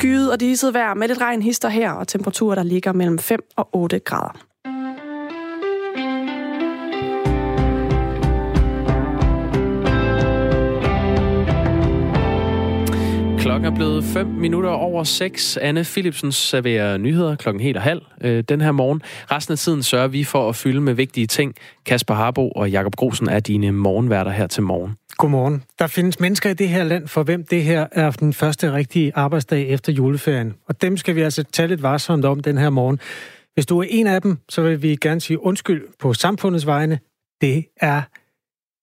Skyet og diset vejr med lidt regn hister her, og temperaturer, der ligger mellem 5 og 8 grader. Klokken er blevet 5 minutter over 6. Anne Philipsen serverer nyheder klokken helt og halv øh, den her morgen. Resten af tiden sørger vi for at fylde med vigtige ting. Kasper Harbo og Jakob Grosen er dine morgenværter her til morgen. Godmorgen. Der findes mennesker i det her land, for hvem det her er den første rigtige arbejdsdag efter juleferien. Og dem skal vi altså tale lidt varsomt om den her morgen. Hvis du er en af dem, så vil vi gerne sige undskyld på samfundets vegne. Det er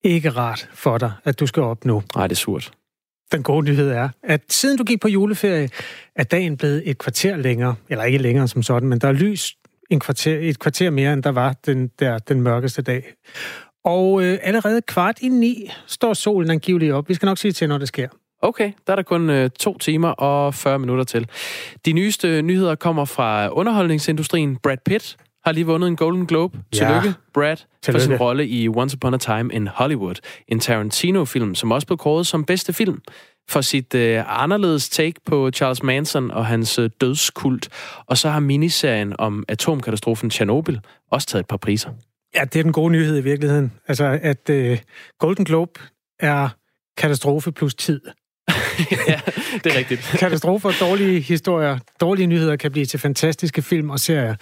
ikke rart for dig, at du skal op nu. Nej, det er surt. Den gode nyhed er, at siden du gik på juleferie, er dagen blevet et kvarter længere. Eller ikke længere som sådan, men der er lys en kvarter, et kvarter mere, end der var den, der, den mørkeste dag. Og øh, allerede kvart i ni står solen angiveligt op. Vi skal nok sige til, når det sker. Okay, der er der kun øh, to timer og 40 minutter til. De nyeste nyheder kommer fra underholdningsindustrien. Brad Pitt har lige vundet en Golden Globe. Tillykke, ja. Brad, Tillykke. for sin rolle i Once Upon a Time in Hollywood. En Tarantino-film, som også blev kåret som bedste film for sit øh, anderledes take på Charles Manson og hans øh, dødskult. Og så har miniserien om atomkatastrofen Tjernobyl også taget et par priser. Ja, det er den gode nyhed i virkeligheden. Altså, at øh, Golden Globe er katastrofe plus tid. ja, det er rigtigt. Katastrofer, dårlige historier, dårlige nyheder kan blive til fantastiske film og serier,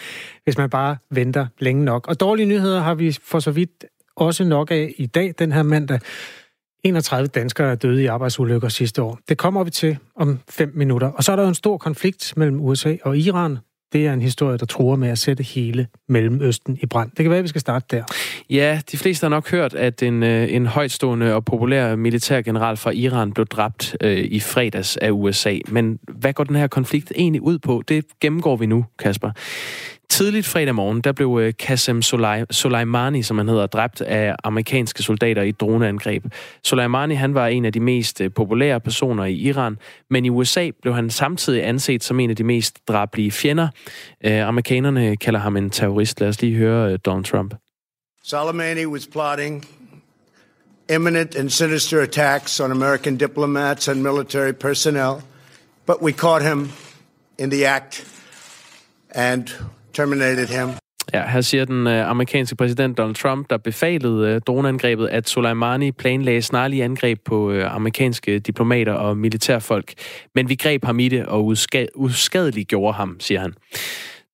hvis man bare venter længe nok. Og dårlige nyheder har vi for så vidt også nok af i dag, den her mandag. 31 danskere er døde i arbejdsulykker sidste år. Det kommer vi til om fem minutter. Og så er der jo en stor konflikt mellem USA og Iran det er en historie, der tror med at sætte hele Mellemøsten i brand. Det kan være, at vi skal starte der. Ja, de fleste har nok hørt, at en, øh, en højtstående og populær militærgeneral fra Iran blev dræbt øh, i fredags af USA. Men hvad går den her konflikt egentlig ud på? Det gennemgår vi nu, Kasper. Tidligt fredag morgen, der blev øh, Qasem Soleimani, som han hedder, dræbt af amerikanske soldater i et droneangreb. Soleimani, han var en af de mest øh, populære personer i Iran, men i USA blev han samtidig anset som en af de mest drablige fjender. Øh, amerikanerne kalder ham en terrorist. Lad os lige høre Donald Trump. Soleimani was plotting imminent and sinister attacks on American diplomats and military personnel, but we caught him in the act and terminated him. Ja, her siger den øh, amerikanske præsident Donald Trump, der befalede øh, droneangrebet, at Soleimani planlagde snarlige angreb på øh, amerikanske diplomater og militærfolk. Men vi greb ham i det og uska- uskadeligt gjorde ham, siger han.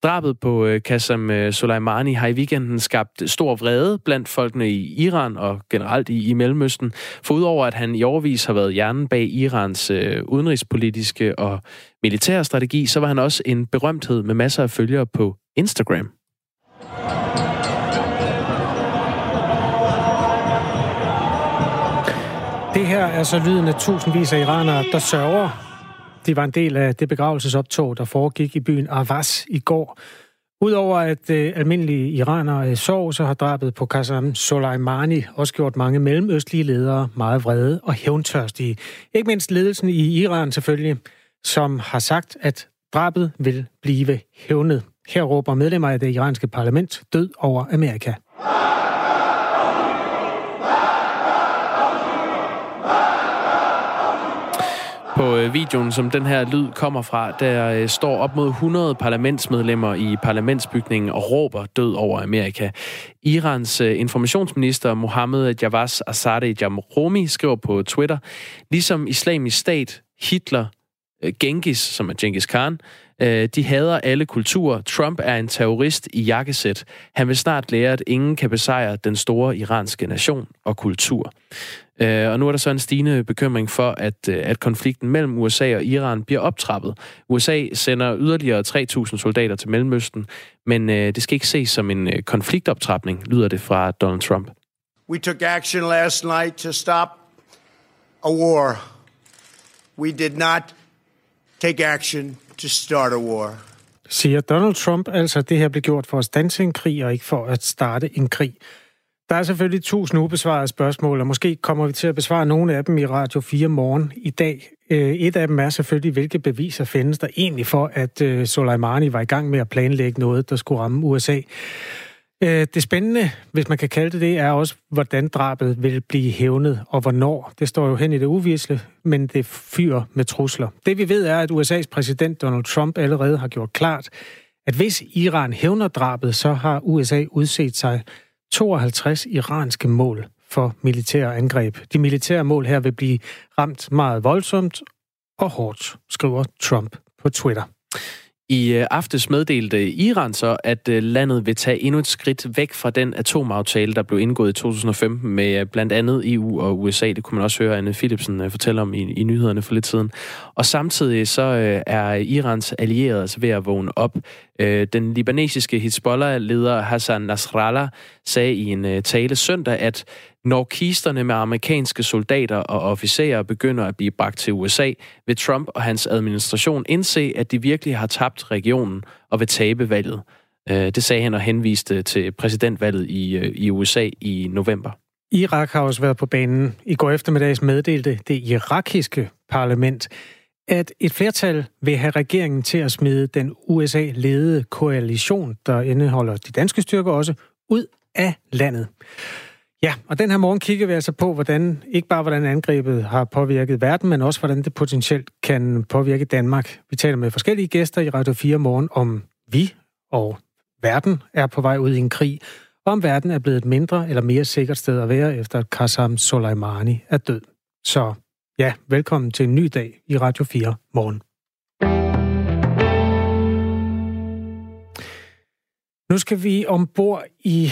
Drabet på uh, Qasem Soleimani har i weekenden skabt stor vrede blandt folkene i Iran og generelt i, i Mellemøsten. For udover at han i overvis har været hjernen bag Irans øh, udenrigspolitiske og militære strategi, så var han også en berømthed med masser af følgere på Instagram. Det her er så lyden af tusindvis af iranere, der sørger. De var en del af det begravelsesoptog, der foregik i byen Avas i går. Udover at øh, almindelige iranere øh, sov, så har drabet på Qasem Soleimani også gjort mange mellemøstlige ledere meget vrede og hævntørstige. Ikke mindst ledelsen i Iran selvfølgelig, som har sagt, at drabet vil blive hævnet. Her råber medlemmer af det iranske parlament død over Amerika. På øh, videoen, som den her lyd kommer fra, der øh, står op mod 100 parlamentsmedlemmer i parlamentsbygningen og råber død over Amerika. Irans øh, informationsminister Mohammed Javad Azadeh Jamromi skriver på Twitter, ligesom islamisk stat, Hitler, Genghis, som er Genghis Khan, Øh, de hader alle kulturer. Trump er en terrorist i jakkesæt. Han vil snart lære, at ingen kan besejre den store iranske nation og kultur. Øh, og nu er der så en stigende bekymring for, at, øh, at konflikten mellem USA og Iran bliver optrappet. USA sender yderligere 3.000 soldater til Mellemøsten, men øh, det skal ikke ses som en øh, konfliktoptrapning, lyder det fra Donald Trump. We took action last night to stop a war. We did not take action to start a war. Siger Donald Trump altså, at det her blev gjort for at stanse en krig og ikke for at starte en krig. Der er selvfølgelig tusind ubesvarede spørgsmål, og måske kommer vi til at besvare nogle af dem i Radio 4 morgen i dag. Øh, et af dem er selvfølgelig, hvilke beviser findes der egentlig for, at øh, Soleimani var i gang med at planlægge noget, der skulle ramme USA. Øh, det spændende, hvis man kan kalde det det, er også, hvordan drabet vil blive hævnet, og hvornår. Det står jo hen i det uvisle, men det fyrer med trusler. Det vi ved er, at USA's præsident Donald Trump allerede har gjort klart, at hvis Iran hævner drabet, så har USA udset sig 52 iranske mål for militære angreb. De militære mål her vil blive ramt meget voldsomt og hårdt, skriver Trump på Twitter. I øh, aftes meddelte Iran så, at øh, landet vil tage endnu et skridt væk fra den atomaftale, der blev indgået i 2015 med øh, blandt andet EU og USA. Det kunne man også høre Anne Philipsen fortælle om i, i nyhederne for lidt siden. Og samtidig så er Irans allierede altså ved at vågne op. Den libanesiske Hezbollah-leder Hassan Nasrallah sagde i en tale søndag, at når kisterne med amerikanske soldater og officerer begynder at blive bragt til USA, vil Trump og hans administration indse, at de virkelig har tabt regionen og vil tabe valget. Øh, det sagde han og henviste til præsidentvalget i, øh, i USA i november. Irak har også været på banen. I går eftermiddags meddelte det irakiske parlament, at et flertal vil have regeringen til at smide den USA-ledede koalition, der indeholder de danske styrker også, ud af landet. Ja, og den her morgen kigger vi altså på, hvordan ikke bare hvordan angrebet har påvirket verden, men også hvordan det potentielt kan påvirke Danmark. Vi taler med forskellige gæster i Radio 4 morgen om vi og verden er på vej ud i en krig, og om verden er blevet et mindre eller mere sikkert sted at være, efter at Qasem Soleimani er død. Så ja, velkommen til en ny dag i Radio 4 morgen. Nu skal vi ombord i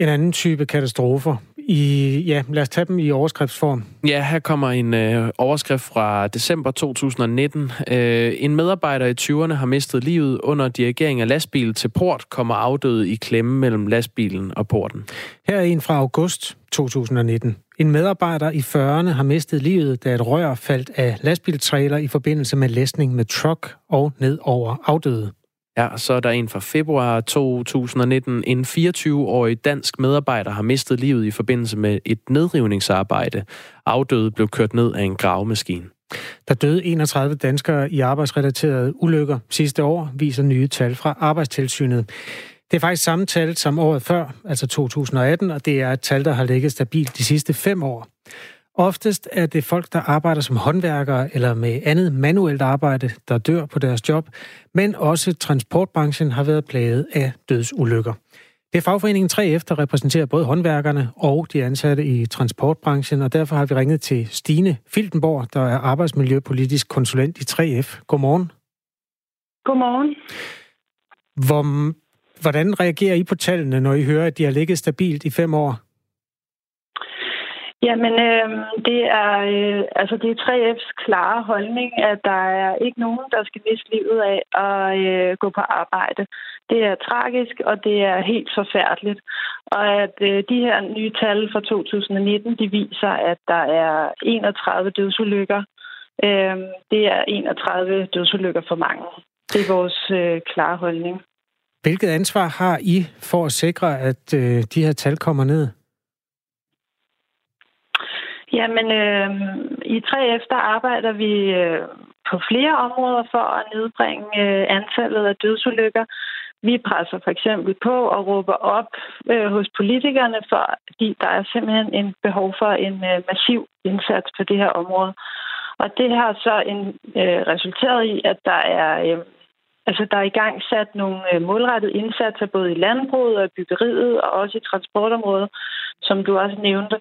en anden type katastrofer. I, ja, lad os tage dem i overskriftsform. Ja, her kommer en øh, overskrift fra december 2019. Øh, en medarbejder i 20'erne har mistet livet under dirigering af lastbil til port, kommer afdød i klemme mellem lastbilen og porten. Her er en fra august 2019. En medarbejder i 40'erne har mistet livet, da et rør faldt af lastbiltrailer i forbindelse med læsning med truck og ned over afdøde. Ja, så er der en fra februar 2019. En 24-årig dansk medarbejder har mistet livet i forbindelse med et nedrivningsarbejde. Afdøde blev kørt ned af en gravemaskine. Der døde 31 danskere i arbejdsrelaterede ulykker sidste år, viser nye tal fra Arbejdstilsynet. Det er faktisk samme tal som året før, altså 2018, og det er et tal, der har ligget stabilt de sidste fem år. Oftest er det folk, der arbejder som håndværkere eller med andet manuelt arbejde, der dør på deres job, men også transportbranchen har været plaget af dødsulykker. Det er fagforeningen 3F, der repræsenterer både håndværkerne og de ansatte i transportbranchen, og derfor har vi ringet til Stine Filtenborg, der er arbejdsmiljøpolitisk konsulent i 3F. Godmorgen. Godmorgen. Hvor, hvordan reagerer I på tallene, når I hører, at de har ligget stabilt i fem år? Jamen, øh, det er øh, altså det er 3F's klare holdning, at der er ikke nogen, der skal miste livet af at øh, gå på arbejde. Det er tragisk, og det er helt forfærdeligt. Og at øh, de her nye tal fra 2019, de viser, at der er 31 dødsulykker. Øh, det er 31 dødsulykker for mange. Det er vores øh, klare holdning. Hvilket ansvar har I for at sikre, at øh, de her tal kommer ned? Jamen, øh, i 3F, der arbejder vi øh, på flere områder for at nedbringe øh, antallet af dødsulykker. Vi presser for eksempel på og råber op øh, hos politikerne, fordi der er simpelthen en behov for en øh, massiv indsats på det her område. Og det har så en, øh, resulteret i, at der er, øh, altså der er i gang sat nogle øh, målrettede indsatser både i landbruget og i byggeriet og også i transportområdet, som du også nævnte,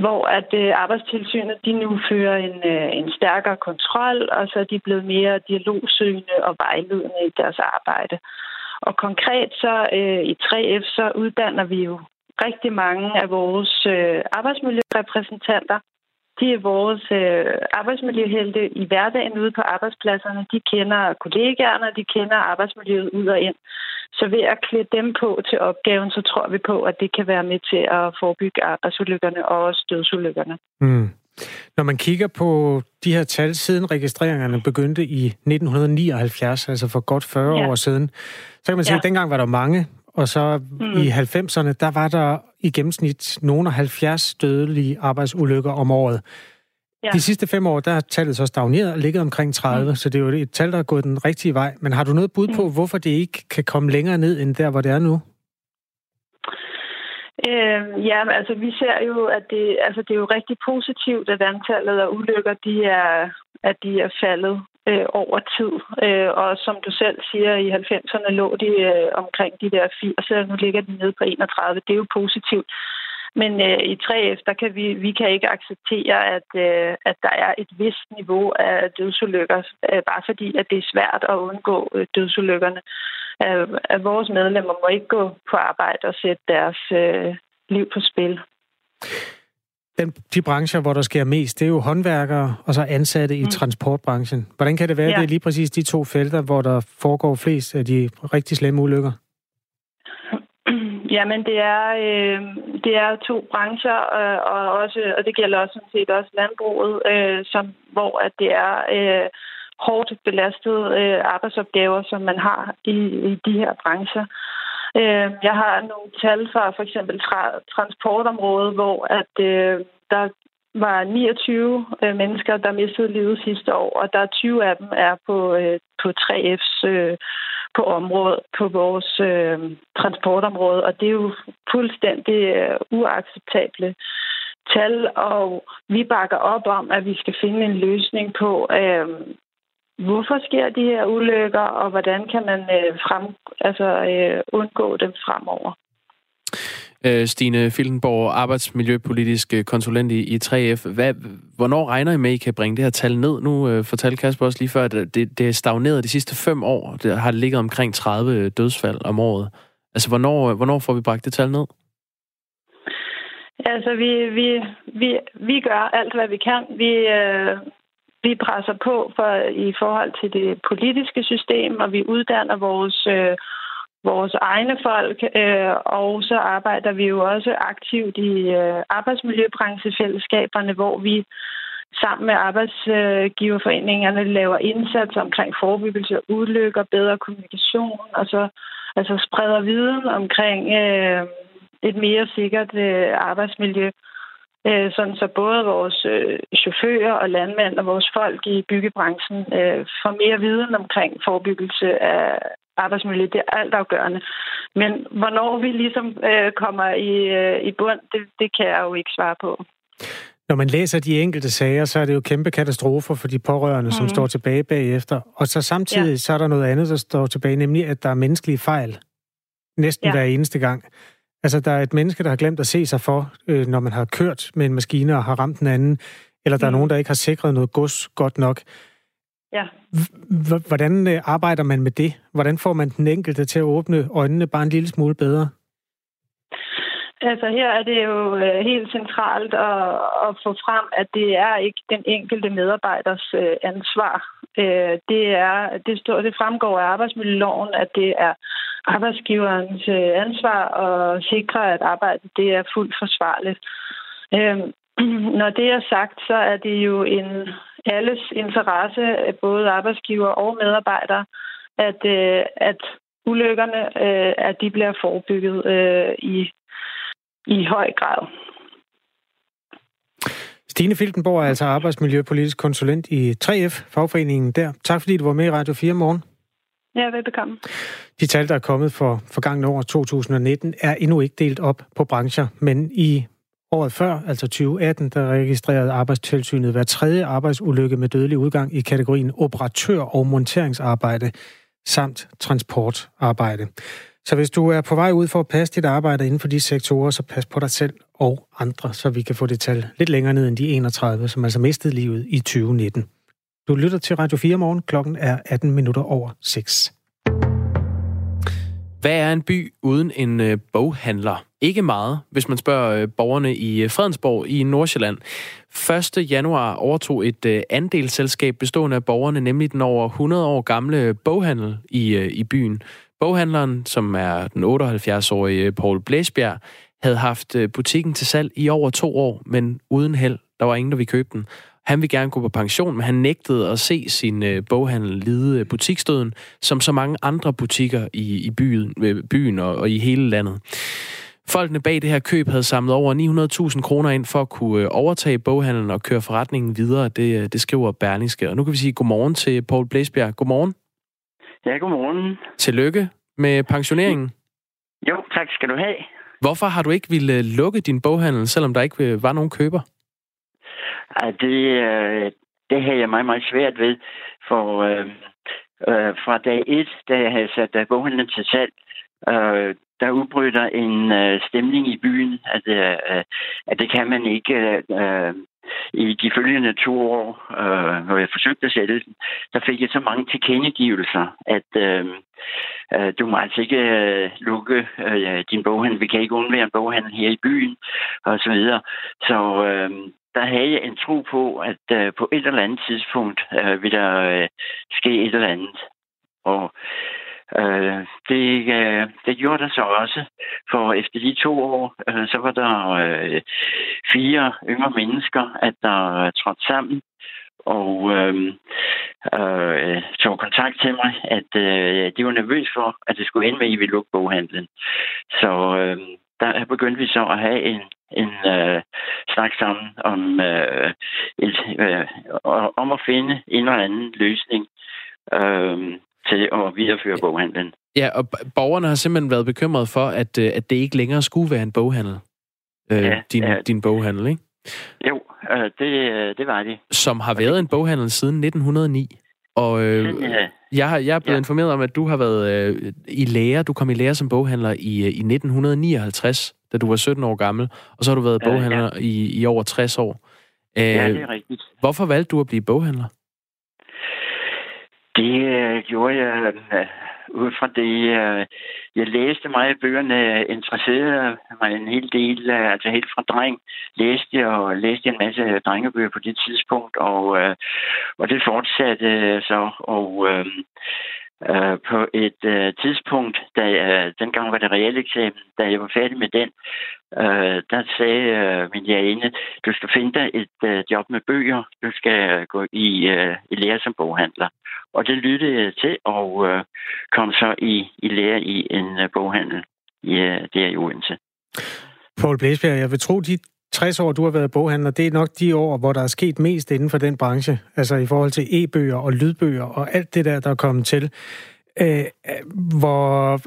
hvor at øh, arbejdstilsynet de nu fører en, øh, en stærkere kontrol, og så er de blevet mere dialogsøgende og vejledende i deres arbejde. Og konkret så øh, i 3F, så uddanner vi jo rigtig mange af vores øh, arbejdsmiljørepræsentanter. De er vores øh, arbejdsmiljøhelte i hverdagen ude på arbejdspladserne. De kender kollegaerne, de kender arbejdsmiljøet ud og ind. Så ved at klæde dem på til opgaven, så tror vi på, at det kan være med til at forebygge arbejdsulykkerne og også dødsulykkerne. Mm. Når man kigger på de her tal, siden registreringerne begyndte i 1979, altså for godt 40 ja. år siden, så kan man sige, ja. at dengang var der mange, og så mm. i 90'erne, der var der i gennemsnit nogle af 70 dødelige arbejdsulykker om året. Ja. De sidste fem år, der er tallet så stagneret og ligget omkring 30, mm. så det er jo et tal, der er gået den rigtige vej. Men har du noget bud på, mm. hvorfor det ikke kan komme længere ned end der, hvor det er nu? Øh, ja, altså vi ser jo, at det, altså, det er jo rigtig positivt, at antallet af ulykker, de er, at de er faldet øh, over tid. Øh, og som du selv siger, i 90'erne lå de øh, omkring de der 80, og nu ligger de nede på 31. Det er jo positivt. Men øh, i 3F, der kan vi, vi kan ikke acceptere, at, øh, at der er et vist niveau af dødsulykker, øh, bare fordi, at det er svært at undgå øh, dødsulykkerne. Øh, at vores medlemmer må ikke gå på arbejde og sætte deres øh, liv på spil. Den, de brancher, hvor der sker mest, det er jo håndværkere og så ansatte i mm. transportbranchen. Hvordan kan det være, ja. det er lige præcis de to felter, hvor der foregår flest af de rigtig slemme ulykker? Jamen, det er, øh, det er to brancher, øh, og, også, og det gælder også sådan set også landbruget, øh, som, hvor at det er øh, hårdt belastede øh, arbejdsopgaver, som man har i, i de her brancher. Øh, Øh, jeg har nogle tal fra for eksempel tra- transportområdet, hvor at øh, der var 29 øh, mennesker, der mistede livet sidste år, og der er 20 af dem er på, øh, på 3F's øh, på området, på vores øh, transportområde, og det er jo fuldstændig øh, uacceptable tal, og vi bakker op om, at vi skal finde en løsning på, øh, hvorfor sker de her ulykker, og hvordan kan man øh, frem, altså, øh, undgå dem fremover. Øh, Stine Fildenborg, arbejdsmiljøpolitisk øh, konsulent i 3F. Hvad, hvornår regner I med, at I kan bringe det her tal ned? Nu øh, fortalte Kasper også lige før, at det, det er stagneret de sidste fem år. Det har ligget omkring 30 dødsfald om året. Altså, hvornår, hvornår får vi bragt det tal ned? Altså, vi, vi, vi, vi gør alt, hvad vi kan. Vi, øh, vi presser på for, i forhold til det politiske system, og vi uddanner vores øh, vores egne folk, øh, og så arbejder vi jo også aktivt i øh, arbejdsmiljøbranchefællesskaberne, hvor vi sammen med arbejdsgiverforeningerne laver indsatser omkring forebyggelse af ulykker, bedre kommunikation, og så altså spreder viden omkring øh, et mere sikkert øh, arbejdsmiljø. Øh, sådan så både vores øh, chauffører og landmænd og vores folk i byggebranchen øh, får mere viden omkring forebyggelse af, arbejdsmiljø, det er altafgørende. Men hvornår vi ligesom øh, kommer i, øh, i bund, det, det kan jeg jo ikke svare på. Når man læser de enkelte sager, så er det jo kæmpe katastrofer for de pårørende, mm. som mhm. står tilbage bagefter. Og så samtidig ja. så er der noget andet, der står tilbage, nemlig at der er menneskelige fejl. Næsten ja. hver eneste gang. Altså, der er et menneske, der har glemt at se sig for, øh, når man har kørt med en maskine og har ramt den anden, eller der mm. er nogen, der ikke har sikret noget gods godt nok. Ja. Hvordan øh, arbejder man med det? Hvordan får man den enkelte til at åbne øjnene bare en lille smule bedre? Altså her er det jo øh, helt centralt at, at få frem, at det er ikke den enkelte medarbejders øh, ansvar. Øh, det, er, det, står, det fremgår af arbejdsmiljøloven, at det er arbejdsgiverens ansvar at sikre, at arbejdet det er fuldt forsvarligt. Når det er sagt, så er det jo en alles interesse, både arbejdsgiver og medarbejdere, at, at ulykkerne øh, at de bliver forebygget øh, i, i høj grad. Stine Filtenborg er altså arbejdsmiljøpolitisk konsulent i 3F, fagforeningen der. Tak fordi du var med i Radio 4 morgen. Ja, velbekomme. De tal, der er kommet for forgangne år 2019, er endnu ikke delt op på brancher, men i Året før, altså 2018, der registrerede arbejdstilsynet hver tredje arbejdsulykke med dødelig udgang i kategorien operatør- og monteringsarbejde samt transportarbejde. Så hvis du er på vej ud for at passe dit arbejde inden for de sektorer, så pas på dig selv og andre, så vi kan få det tal lidt længere ned end de 31, som altså mistede livet i 2019. Du lytter til Radio 4 morgen. Klokken er 18 minutter over 6. Hvad er en by uden en øh, boghandler? Ikke meget, hvis man spørger øh, borgerne i øh, Fredensborg i Nordsjælland. 1. januar overtog et øh, andelsselskab bestående af borgerne, nemlig den over 100 år gamle boghandel i, øh, i byen. Boghandleren, som er den 78-årige Paul Blæsbjerg, havde haft øh, butikken til salg i over to år, men uden held. Der var ingen, der ville købe den. Han ville gerne gå på pension, men han nægtede at se sin øh, boghandel lide øh, butikstøden, som så mange andre butikker i, i byen, byen og, og i hele landet. Folkene bag det her køb havde samlet over 900.000 kroner ind for at kunne overtage boghandlen og køre forretningen videre. Det, det skriver Berlingske. Og nu kan vi sige godmorgen til Paul Blæsbjerg. Godmorgen. Ja, godmorgen. Tillykke med pensioneringen. Jo, tak skal du have. Hvorfor har du ikke ville lukke din boghandel, selvom der ikke var nogen køber? Ja, det, det har jeg meget, meget svært ved, for øh, øh, fra dag et, da jeg havde sat boghandlen til salg, øh, der udbryder en øh, stemning i byen, at, øh, at det kan man ikke. Øh, i de følgende to år, øh, hvor jeg forsøgte at sælge den, der fik jeg så mange tilkendegivelser, at øh, øh, du må altså ikke øh, lukke øh, din boghandel. Vi kan ikke undvære en boghandel her i byen, og så videre. Så øh, der havde jeg en tro på, at øh, på et eller andet tidspunkt øh, vil der øh, ske et eller andet. Og Øh, det, øh, det gjorde der så også, for efter de to år, øh, så var der øh, fire yngre mennesker, at der øh, trådte sammen og øh, øh, tog kontakt til mig, at øh, de var nervøse for, at det skulle ende med, at I ville lukke boghandlen. Så øh, der begyndte vi så at have en, en øh, snak sammen om, øh, et, øh, om at finde en eller anden løsning. Øh, til at videreføre boghandlen. Ja, og borgerne har simpelthen været bekymret for, at, øh, at det ikke længere skulle være en boghandel. Øh, ja, din, ja. din boghandel, ikke? Jo, øh, det, øh, det var det. Som har været en boghandel siden 1909. Og øh, ja. jeg, har, jeg er blevet ja. informeret om, at du har været øh, i lære. Du kom i lære som boghandler i, i 1959, da du var 17 år gammel. Og så har du været boghandler ja. i, i over 60 år. Øh, ja, det er rigtigt. Hvorfor valgte du at blive boghandler? Det øh, gjorde jeg øh, ud fra det. Øh, jeg læste meget af bøgerne, interesserede mig en hel del, øh, altså helt fra dreng, læste jeg og læste en masse drengebøger på det tidspunkt, og, øh, og det fortsatte så, og øh, øh, på et øh, tidspunkt, da øh, dengang var det realeksamen, da jeg var færdig med den, øh, der sagde øh, min lærerinde, du skal finde dig et øh, job med bøger, du skal øh, gå i, øh, i lære som boghandler. Og det lyttede jeg til, og øh, kom så i, i lære i en øh, boghandel i, øh, der i Odense. Poul Blæsbjerg, jeg vil tro, dit 60 år, du har været boghandler, det er nok de år, hvor der er sket mest inden for den branche. Altså i forhold til e-bøger og lydbøger og alt det der, der er kommet til. Øh, øh hvor,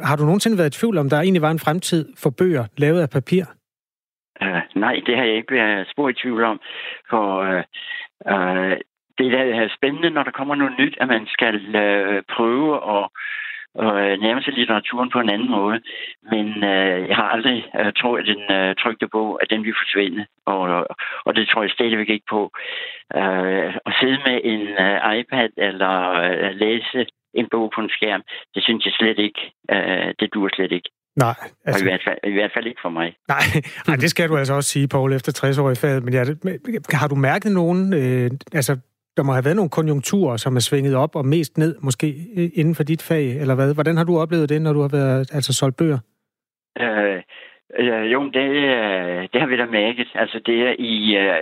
har du nogensinde været i tvivl om, der egentlig var en fremtid for bøger lavet af papir? Uh, nej, det har jeg ikke været spor i tvivl om. For uh, uh, det er spændende, når der kommer noget nyt, at man skal uh, prøve at og øh, nærme sig litteraturen på en anden måde. Men øh, jeg har aldrig øh, troet, at den øh, trykte på, at den vil forsvinde. Og, og det tror jeg stadigvæk ikke på. Øh, at sidde med en øh, iPad eller øh, læse en bog på en skærm, det synes jeg slet ikke. Øh, det dur slet ikke. Nej. Altså... i, hvert fald, I hvert fald ikke for mig. Nej, nej, det skal du altså også sige, Paul, efter 60 år i faget. Men ja, har du mærket nogen, øh, altså der må have været nogle konjunkturer, som er svinget op og mest ned, måske øh, inden for dit fag, eller hvad? Hvordan har du oplevet det, når du har været altså solgt bøger? Øh, øh, jo, det, øh, det har vi da mærket. Altså, det er i... Øh,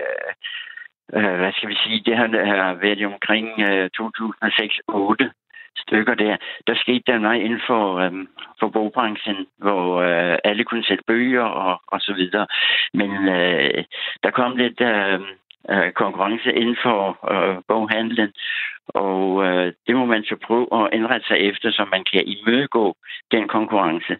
øh, hvad skal vi sige? Det har, øh, været omkring øh, 2006-2008 stykker der. Der skete der noget inden for, øhm, for bogbranchen, hvor øh, alle kunne sætte bøger og, og så videre. Men øh, der kom lidt øh, øh, konkurrence inden for øh, boghandlen, og øh, det må man så prøve at indrette sig efter, så man kan imødegå den konkurrence.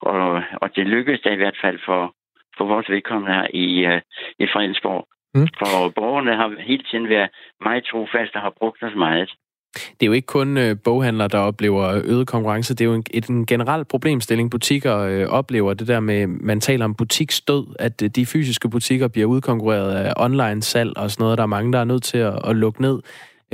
Og, og det lykkedes da i hvert fald for, for vores vedkommende her i, øh, i Fredensborg. Mm. For borgerne har hele tiden været meget trofaste og har brugt os meget. Det er jo ikke kun øh, boghandlere, der oplever øget konkurrence. Det er jo en, et, en generel problemstilling. Butikker øh, oplever det der med, man taler om butiksdød, at øh, de fysiske butikker bliver udkonkurreret af online-salg og sådan noget. Der er mange, der er nødt til at, at lukke ned.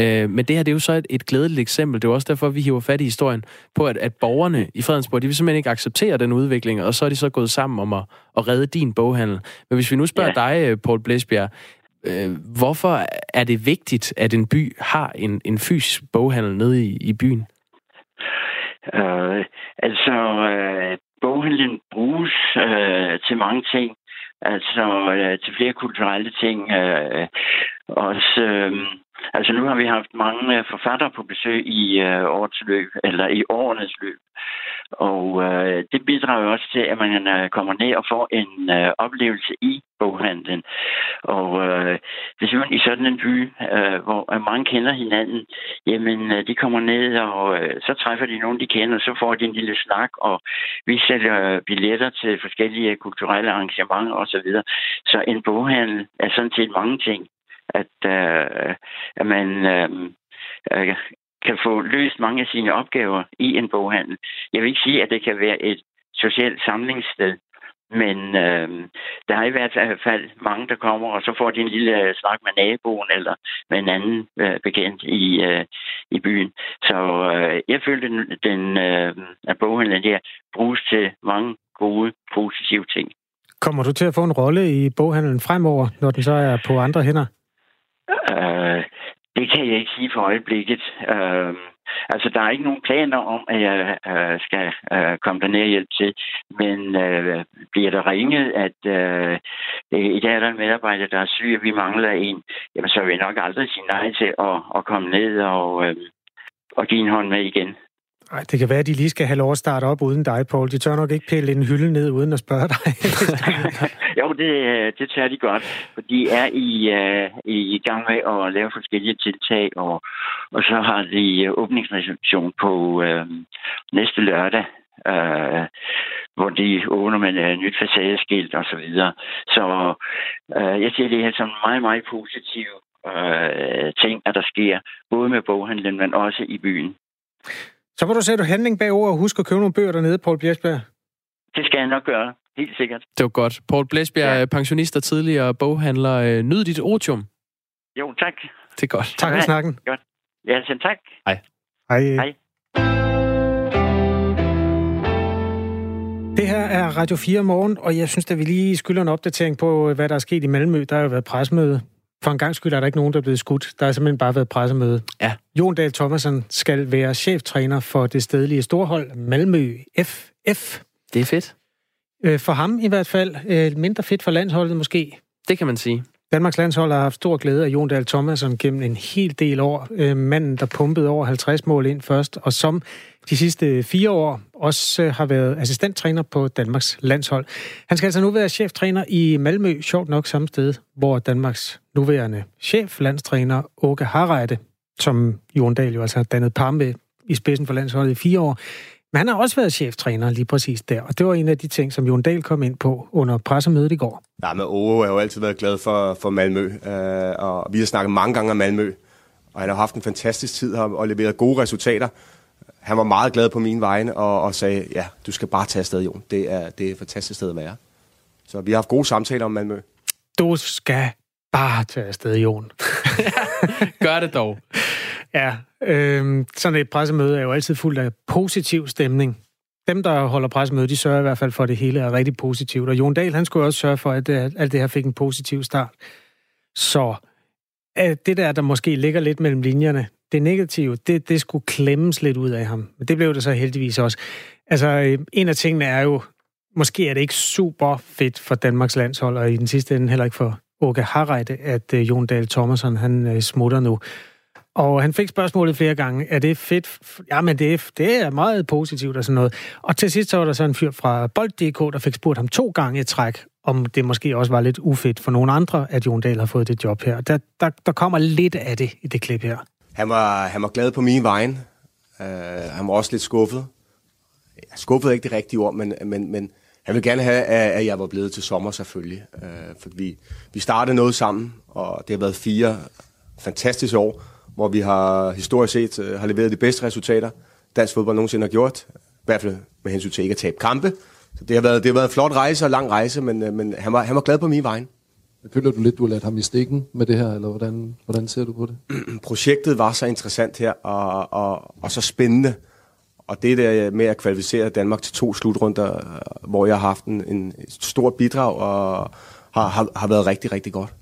Øh, men det her det er jo så et, et glædeligt eksempel. Det er også derfor, vi hiver fat i historien på, at, at borgerne i Fredensborg, de vil simpelthen ikke acceptere den udvikling, og så er de så gået sammen om at, at redde din boghandel. Men hvis vi nu spørger ja. dig, øh, Paul Blæsbjerg, Øh, hvorfor er det vigtigt, at en by har en, en fysisk boghandel nede i, i byen? Øh, altså, øh, boghandlen bruges øh, til mange ting. Altså, øh, til flere kulturelle ting. Øh, også, Øh, altså, nu har vi haft mange øh, forfattere på besøg i øh, årets løb, eller i årenes løb. Og øh, det bidrager også til, at man øh, kommer ned og får en øh, oplevelse i boghandlen. Og øh, desuden i sådan en by, øh, hvor mange kender hinanden, jamen øh, de kommer ned, og øh, så træffer de nogen, de kender, så får de en lille snak, og vi sælger billetter til forskellige kulturelle arrangementer osv. Så, så en boghandel er sådan set mange ting. At, øh, at man øh, øh, kan få løst mange af sine opgaver i en boghandel. Jeg vil ikke sige, at det kan være et socialt samlingssted, men øh, der er i hvert fald mange, der kommer, og så får de en lille øh, snak med naboen eller med en anden øh, bekendt i, øh, i byen. Så øh, jeg følte, den, den øh, at boghandlen der bruges til mange gode, positive ting. Kommer du til at få en rolle i boghandlen fremover, når den så er på andre hænder? Øh, det kan jeg ikke sige for øjeblikket. Øh, altså, der er ikke nogen planer om, at jeg øh, skal øh, komme derned og hjælpe til. Men øh, bliver der ringet, at øh, i dag er der en medarbejder, der er syg, og vi mangler en, jamen så vil jeg nok aldrig sige nej til at, at komme ned og, øh, og give en hånd med igen. Ej, det kan være, at de lige skal have lov at starte op uden dig, Paul. De tør nok ikke pille en hylde ned uden at spørge dig. jo, det, det tager de godt, for de er i, uh, i gang med at lave forskellige tiltag, og, og så har de åbningsreception på uh, næste lørdag, uh, hvor de åbner med et nyt facadeskilt og så videre. Så uh, jeg ser det her som meget, meget positive uh, ting, at der sker, både med boghandlen, men også i byen. Så må du sætte handling bag ord og huske at købe nogle bøger dernede, Poul Bjergsberg. Det skal jeg nok gøre, helt sikkert. Det var godt. Poul Blæsbjerg, ja. pensionist og tidligere boghandler. Øh, nyd dit otium. Jo, tak. Det er godt. Tak for snakken. Godt. Ja, selv tak. Hej. Hej. Hej. Det her er Radio 4 morgen, og jeg synes, at vi lige skylder en opdatering på, hvad der er sket i Malmø. Der har jo været presmøde for en gang skyld er der ikke nogen, der er blevet skudt. Der har simpelthen bare været pressemøde. Ja. Jon Dahl Thomasen skal være cheftræner for det stedlige storhold Malmø FF. Det er fedt. Øh, for ham i hvert fald. Øh, mindre fedt for landsholdet måske. Det kan man sige. Danmarks landshold har haft stor glæde af Jon Dahl Thomasson gennem en hel del år. Øh, manden, der pumpede over 50 mål ind først, og som de sidste fire år også øh, har været assistenttræner på Danmarks landshold. Han skal altså nu være cheftræner i Malmø, sjovt nok samme sted, hvor Danmarks nuværende chef, landstræner Åke Harreide, som Jon Dahl jo altså har dannet par med i spidsen for landsholdet i fire år, men han har også været cheftræner lige præcis der, og det var en af de ting, som Jon Dahl kom ind på under pressemødet i går. Ja, men Ove har jo altid været glad for, for Malmø, øh, og vi har snakket mange gange om Malmø, og han har haft en fantastisk tid her og leveret gode resultater. Han var meget glad på min vegne og, og sagde, ja, du skal bare tage afsted, Jon. Det er, det er et fantastisk sted at være. Så vi har haft gode samtaler om Malmø. Du skal bare tage afsted, Jon. Gør det dog. Ja, øh, sådan et pressemøde er jo altid fuldt af positiv stemning. Dem, der holder pressemøde, de sørger i hvert fald for, at det hele er rigtig positivt. Og Jon Dahl, han skulle også sørge for, at alt det her fik en positiv start. Så øh, det der, der måske ligger lidt mellem linjerne, det negative, det, det skulle klemmes lidt ud af ham. Men det blev det så heldigvis også. Altså, øh, en af tingene er jo, måske er det ikke super fedt for Danmarks landshold, og i den sidste ende heller ikke for Åke Harreide, at øh, Jon Dahl Thomasson, han smutter nu. Og han fik spørgsmålet flere gange, er det fedt? Jamen, det er, det er meget positivt og sådan noget. Og til sidst så var der så en fyr fra Bold.dk, der fik spurgt ham to gange i træk, om det måske også var lidt ufedt for nogle andre, at Jon Dahl har fået det job her. Der, der, der kommer lidt af det i det klip her. Han var, han var glad på min vejen. Uh, øh, han var også lidt skuffet. Skuffet er ikke det rigtige ord, men, men, men han vil gerne have, at jeg var blevet til sommer selvfølgelig. Uh, for vi, vi startede noget sammen, og det har været fire fantastiske år, hvor vi har historisk set uh, har leveret de bedste resultater, dansk fodbold nogensinde har gjort. I hvert fald med hensyn til ikke at tabe kampe. Så det har været, det har været en flot rejse og lang rejse, men, uh, men han, var, han var glad på min vejen. Føler du lidt, du har ladt ham i stikken med det her, eller hvordan, hvordan ser du på det? Projektet var så interessant her, og, og, og så spændende. Og det der med at kvalificere Danmark til to slutrunder, hvor jeg har haft en, en stor bidrag, og har, har, har været rigtig, rigtig godt.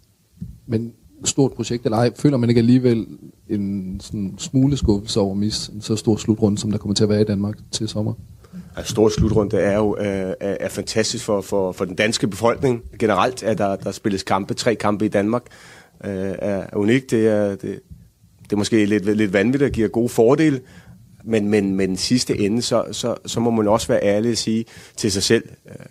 Men stort projekt eller ej, føler man ikke alligevel en sådan smule skuffelse over at misse en så stor slutrunde, som der kommer til at være i Danmark til sommer? Altså, stor slutrunde er jo øh, er, er fantastisk for, for, for den danske befolkning. Generelt at der, der spilles kampe, tre kampe i Danmark, øh, er unikt. Det er, det, det er måske lidt, lidt vanvittigt og giver gode fordele. Men, men, men sidste ende, så, så, så må man også være ærlig og sige til sig selv, øh,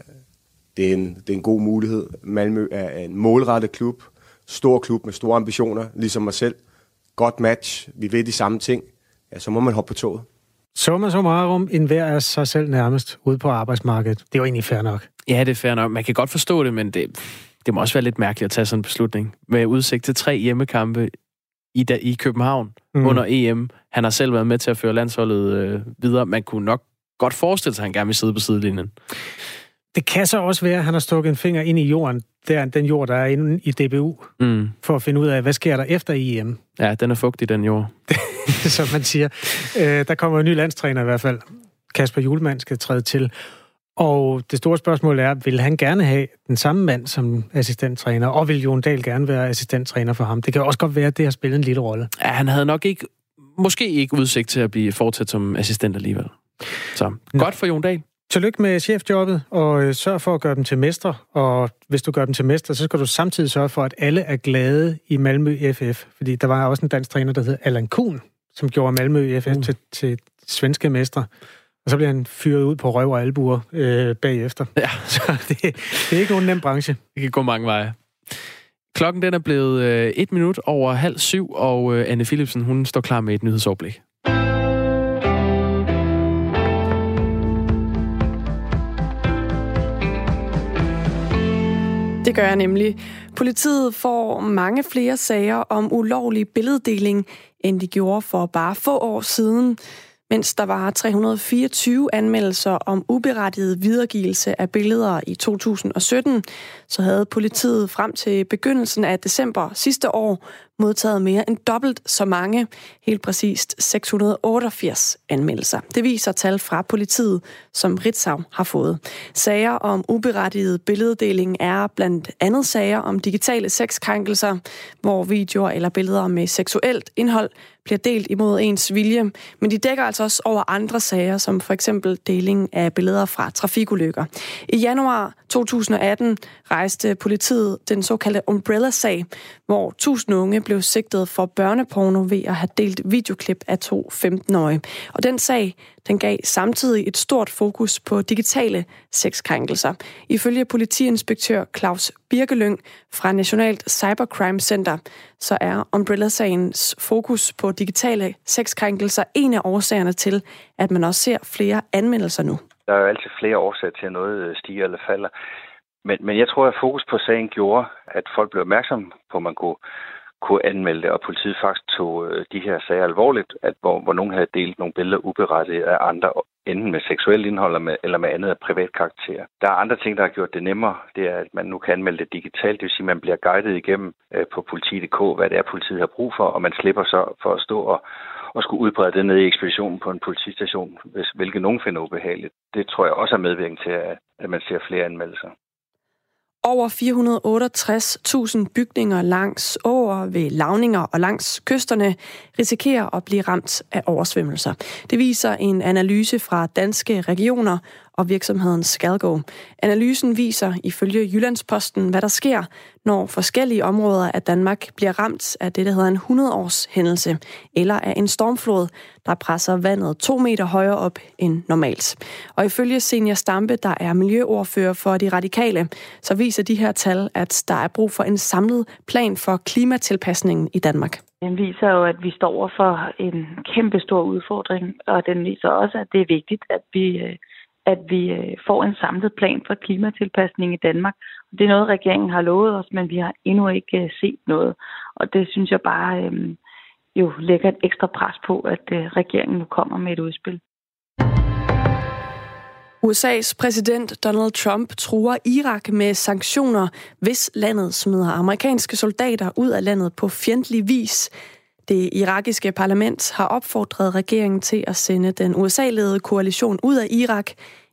det er en, det er en god mulighed. Malmø er en målrettet klub, stor klub med store ambitioner, ligesom mig selv. Godt match, vi ved de samme ting. Ja, så må man hoppe på toget. Summa summarum, en hver af sig selv nærmest ude på arbejdsmarkedet. Det er jo egentlig fair nok. Ja, det er fair nok. Man kan godt forstå det, men det, det må også være lidt mærkeligt at tage sådan en beslutning. Med udsigt til tre hjemmekampe i, da, i København mm. under EM. Han har selv været med til at føre landsholdet øh, videre. Man kunne nok godt forestille sig, at han gerne vil sidde på sidelinjen. Det kan så også være, at han har stukket en finger ind i jorden, der, den jord, der er inde i DBU, mm. for at finde ud af, hvad sker der efter EM. Ja, den er fugtig, den jord. Som man siger. Øh, der kommer en ny landstræner i hvert fald. Kasper Julemand skal træde til. Og det store spørgsmål er, vil han gerne have den samme mand som assistenttræner, og vil Jon Dahl gerne være assistenttræner for ham? Det kan også godt være, at det har spillet en lille rolle. Ja, han havde nok ikke, måske ikke udsigt til at blive fortsat som assistent alligevel. Så godt for Jon Dahl. Tillykke med chefjobbet, og øh, sørg for at gøre dem til mestre. Og hvis du gør dem til mestre, så skal du samtidig sørge for, at alle er glade i Malmø FF. Fordi der var også en dansk træner, der hed Allan Kuhn, som gjorde Malmø FF mm. til, til svenske mestre. Og så bliver han fyret ud på røv og albuer øh, bagefter. Ja. Så det, det er ikke nogen nem branche. Det kan gå mange veje. Klokken den er blevet øh, et minut over halv syv, og øh, Anne Philipsen hun står klar med et nyhedsoverblik. Det gør jeg nemlig. Politiet får mange flere sager om ulovlig billeddeling, end de gjorde for bare få år siden. Mens der var 324 anmeldelser om uberettiget videregivelse af billeder i 2017, så havde politiet frem til begyndelsen af december sidste år modtaget mere end dobbelt så mange, helt præcist 688 anmeldelser. Det viser tal fra politiet, som Ritzau har fået. Sager om uberettiget billeddeling er blandt andet sager om digitale sexkrænkelser, hvor videoer eller billeder med seksuelt indhold bliver delt imod ens vilje, men de dækker altså også over andre sager, som for eksempel deling af billeder fra trafikulykker. I januar 2018 rejste politiet den såkaldte Umbrella-sag, hvor tusind unge blev sigtet for børneporno ved at have delt videoklip af to 15-årige. Og den sag, den gav samtidig et stort fokus på digitale sexkrænkelser. Ifølge politiinspektør Claus Birkelyng fra Nationalt Cybercrime Center, så er Umbrella-sagens fokus på digitale sexkrænkelser en af årsagerne til, at man også ser flere anmeldelser nu. Der er jo altid flere årsager til, at noget øh, stiger eller falder. Men, men jeg tror, at fokus på sagen gjorde, at folk blev opmærksomme på, at man kunne kunne anmelde det, og politiet faktisk tog øh, de her sager alvorligt, at hvor, hvor nogen havde delt nogle billeder uberettiget af andre, enten med seksuel indhold eller med, eller med andet af privat karakter. Der er andre ting, der har gjort det nemmere. Det er, at man nu kan anmelde det digitalt, det vil sige, at man bliver guidet igennem øh, på politi.dk, hvad det er, politiet har brug for, og man slipper så for at stå og, at skulle udbrede det ned i ekspeditionen på en politistation, hvis, hvilket nogen finder ubehageligt. Det tror jeg også er medvirkende til, at, at man ser flere anmeldelser. Over 468.000 bygninger langs åer ved lavninger og langs kysterne risikerer at blive ramt af oversvømmelser. Det viser en analyse fra danske regioner og virksomheden Skalgo. Analysen viser ifølge Jyllandsposten, hvad der sker, når forskellige områder af Danmark bliver ramt af det, der hedder en 100-års hændelse, eller af en stormflod, der presser vandet to meter højere op end normalt. Og ifølge Senior Stampe, der er miljøordfører for de radikale, så viser de her tal, at der er brug for en samlet plan for klimatilpasningen i Danmark. Den viser jo, at vi står over for en kæmpe stor udfordring, og den viser også, at det er vigtigt, at vi øh, at vi øh, får en samlet plan for klimatilpasning i Danmark. Det er noget, regeringen har lovet os, men vi har endnu ikke øh, set noget. Og det synes jeg bare øh, jo lægger et ekstra pres på, at øh, regeringen nu kommer med et udspil. USA's præsident Donald Trump truer Irak med sanktioner, hvis landet smider amerikanske soldater ud af landet på fjendtlig vis. Det irakiske parlament har opfordret regeringen til at sende den USA-ledede koalition ud af Irak,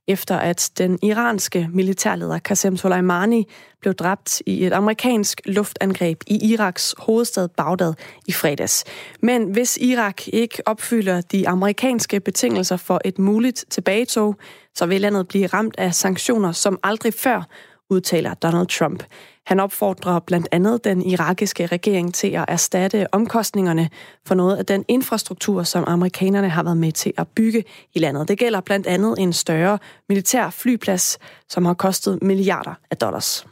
efter at den iranske militærleder Qasem Soleimani blev dræbt i et amerikansk luftangreb i Iraks hovedstad Bagdad i fredags. Men hvis Irak ikke opfylder de amerikanske betingelser for et muligt tilbagetog, så vil landet blive ramt af sanktioner som aldrig før, udtaler Donald Trump. Han opfordrer blandt andet den irakiske regering til at erstatte omkostningerne for noget af den infrastruktur, som amerikanerne har været med til at bygge i landet. Det gælder blandt andet en større militær flyplads, som har kostet milliarder af dollars.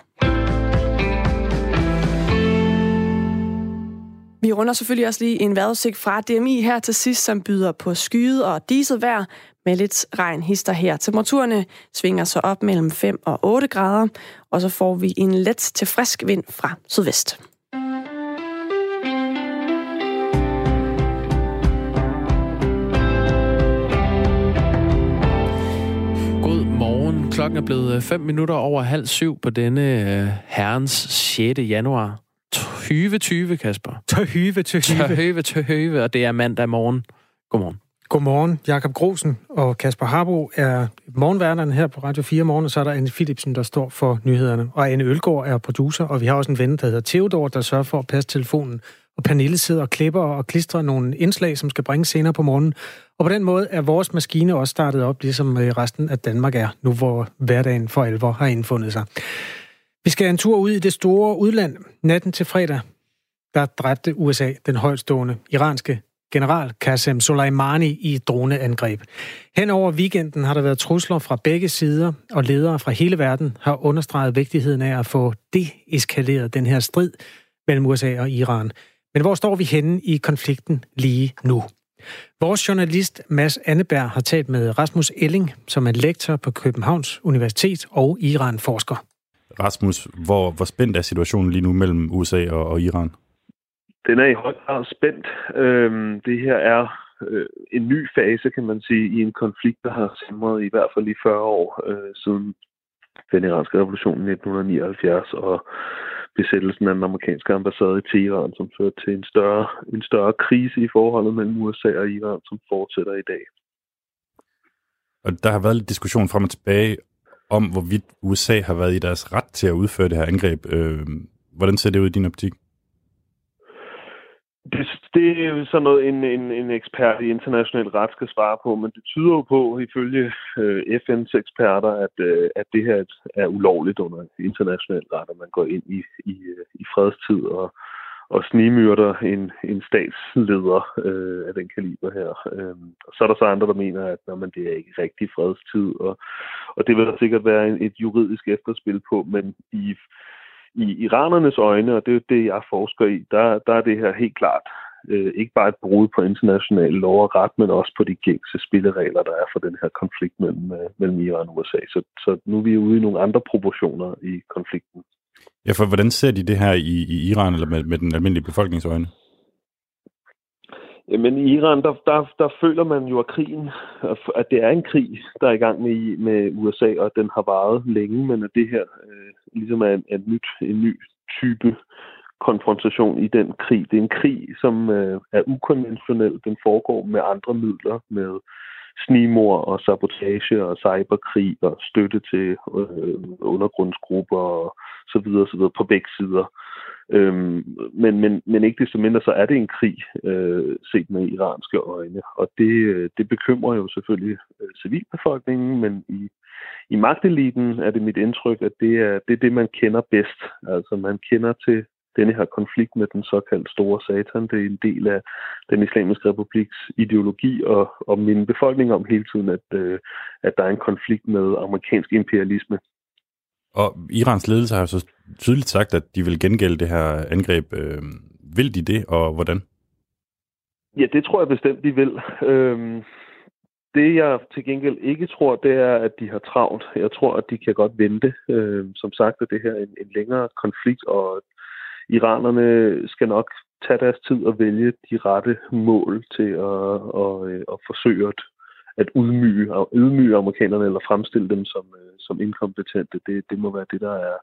Vi runder selvfølgelig også lige en vejrudsigt fra DMI her til sidst, som byder på skyet og diset vejr med lidt regn hister her. Temperaturerne øh, svinger sig op mellem 5 og 8 grader, og så får vi en let til frisk vind fra sydvest. God morgen. Klokken er blevet øh, 5 minutter over halv syv på denne øh, herrens 6. januar 2020, Kasper. Tøhyve, tøhyve. Tøhøve, tøhøve, og det er mandag morgen. Godmorgen. Godmorgen. Jakob Grosen og Kasper Harbo er morgenværnerne her på Radio 4 morgen, og så er der Anne Philipsen, der står for nyhederne. Og Anne Ølgaard er producer, og vi har også en ven, der hedder Theodor, der sørger for at passe telefonen. Og Pernille sidder og klipper og klistrer nogle indslag, som skal bringes senere på morgenen. Og på den måde er vores maskine også startet op, ligesom øh, resten af Danmark er, nu hvor hverdagen for alvor har indfundet sig. Vi skal en tur ud i det store udland. Natten til fredag, der dræbte USA den højtstående iranske general Qasem Soleimani i et droneangreb. Hen over weekenden har der været trusler fra begge sider, og ledere fra hele verden har understreget vigtigheden af at få deeskaleret den her strid mellem USA og Iran. Men hvor står vi henne i konflikten lige nu? Vores journalist Mads Anneberg har talt med Rasmus Elling, som er lektor på Københavns Universitet og Iran-forsker. Rasmus, hvor, hvor spændt er situationen lige nu mellem USA og, og Iran? Den er i høj grad spændt. Øhm, det her er øh, en ny fase, kan man sige, i en konflikt, der har simret i hvert fald i 40 år øh, siden den iranske revolution i 1979 og besættelsen af den amerikanske ambassade i Teheran, som førte til en større, en større krise i forholdet mellem USA og Iran, som fortsætter i dag. Og der har været lidt diskussion frem og tilbage om, hvorvidt USA har været i deres ret til at udføre det her angreb. Øh, hvordan ser det ud i din optik? Det, det er jo sådan noget, en, en, en ekspert i international ret skal svare på, men det tyder jo på, ifølge øh, FN's eksperter, at, øh, at det her er ulovligt under international ret, at man går ind i, i, øh, i fredstid og, og snimyrder en, en statsleder øh, af den kaliber her. Øh, og så er der så andre, der mener, at når man, det er ikke rigtig fredstid, og, og det vil der sikkert være en, et juridisk efterspil på, men i i iranernes øjne, og det er det, jeg forsker i, der, der er det her helt klart øh, ikke bare et brud på international lov og ret, men også på de gængse spilleregler, der er for den her konflikt mellem, øh, mellem Iran og USA. Så, så nu er vi ude i nogle andre proportioner i konflikten. Ja, for hvordan ser de det her i, i Iran eller med, med den almindelige befolkningsøjne? Men i Iran, der, der, der føler man jo, at krigen, at det er en krig, der er i gang med, med USA, og at den har varet længe, men at det her øh, ligesom er en, en, nyt, en ny type konfrontation i den krig. Det er en krig, som øh, er ukonventionel. Den foregår med andre midler, med snimor og sabotage og cyberkrig og støtte til øh, undergrundsgrupper og så videre, så videre på begge sider. Øhm, men, men, men ikke desto mindre, så er det en krig øh, set med iranske øjne, og det, øh, det bekymrer jo selvfølgelig øh, civilbefolkningen, men i, i magteliten er det mit indtryk, at det er, det er det, man kender bedst. Altså man kender til denne her konflikt med den såkaldte store satan. Det er en del af den islamiske republiks ideologi og, og minde befolkning om hele tiden, at, øh, at der er en konflikt med amerikansk imperialisme. Og Irans ledelse har så tydeligt sagt, at de vil gengælde det her angreb. Øh, vil de det, og hvordan? Ja, det tror jeg bestemt, de vil. Øhm, det jeg til gengæld ikke tror, det er, at de har travlt. Jeg tror, at de kan godt vente. Øhm, som sagt er det her en, en længere konflikt, og iranerne skal nok tage deres tid og vælge de rette mål til at, at, øh, at forsøge at, at udmyge, ydmyge amerikanerne eller fremstille dem som, øh, som inkompetente. Det, det må være det, der er,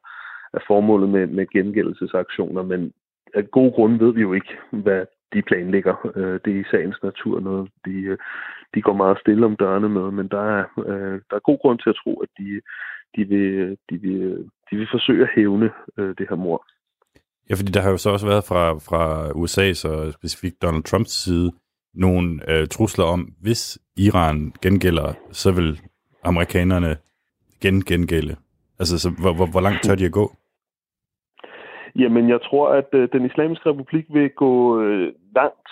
er formålet med, med gengældelsesaktioner, men af gode grunde ved vi jo ikke, hvad de planlægger. Øh, det er i sagens natur noget, de, de går meget stille om dørene med, men der er, der er god grund til at tro, at de, de, vil, de, vil, de vil forsøge at hævne det her mor. Ja, fordi der har jo så også været fra, fra USA's og specifikt Donald Trumps side nogle øh, trusler om, hvis Iran gengælder, så vil amerikanerne gen gengælde. Altså, så hvor, hvor, hvor langt tør de at gå? Jamen, jeg tror, at øh, den islamiske republik vil gå øh, langt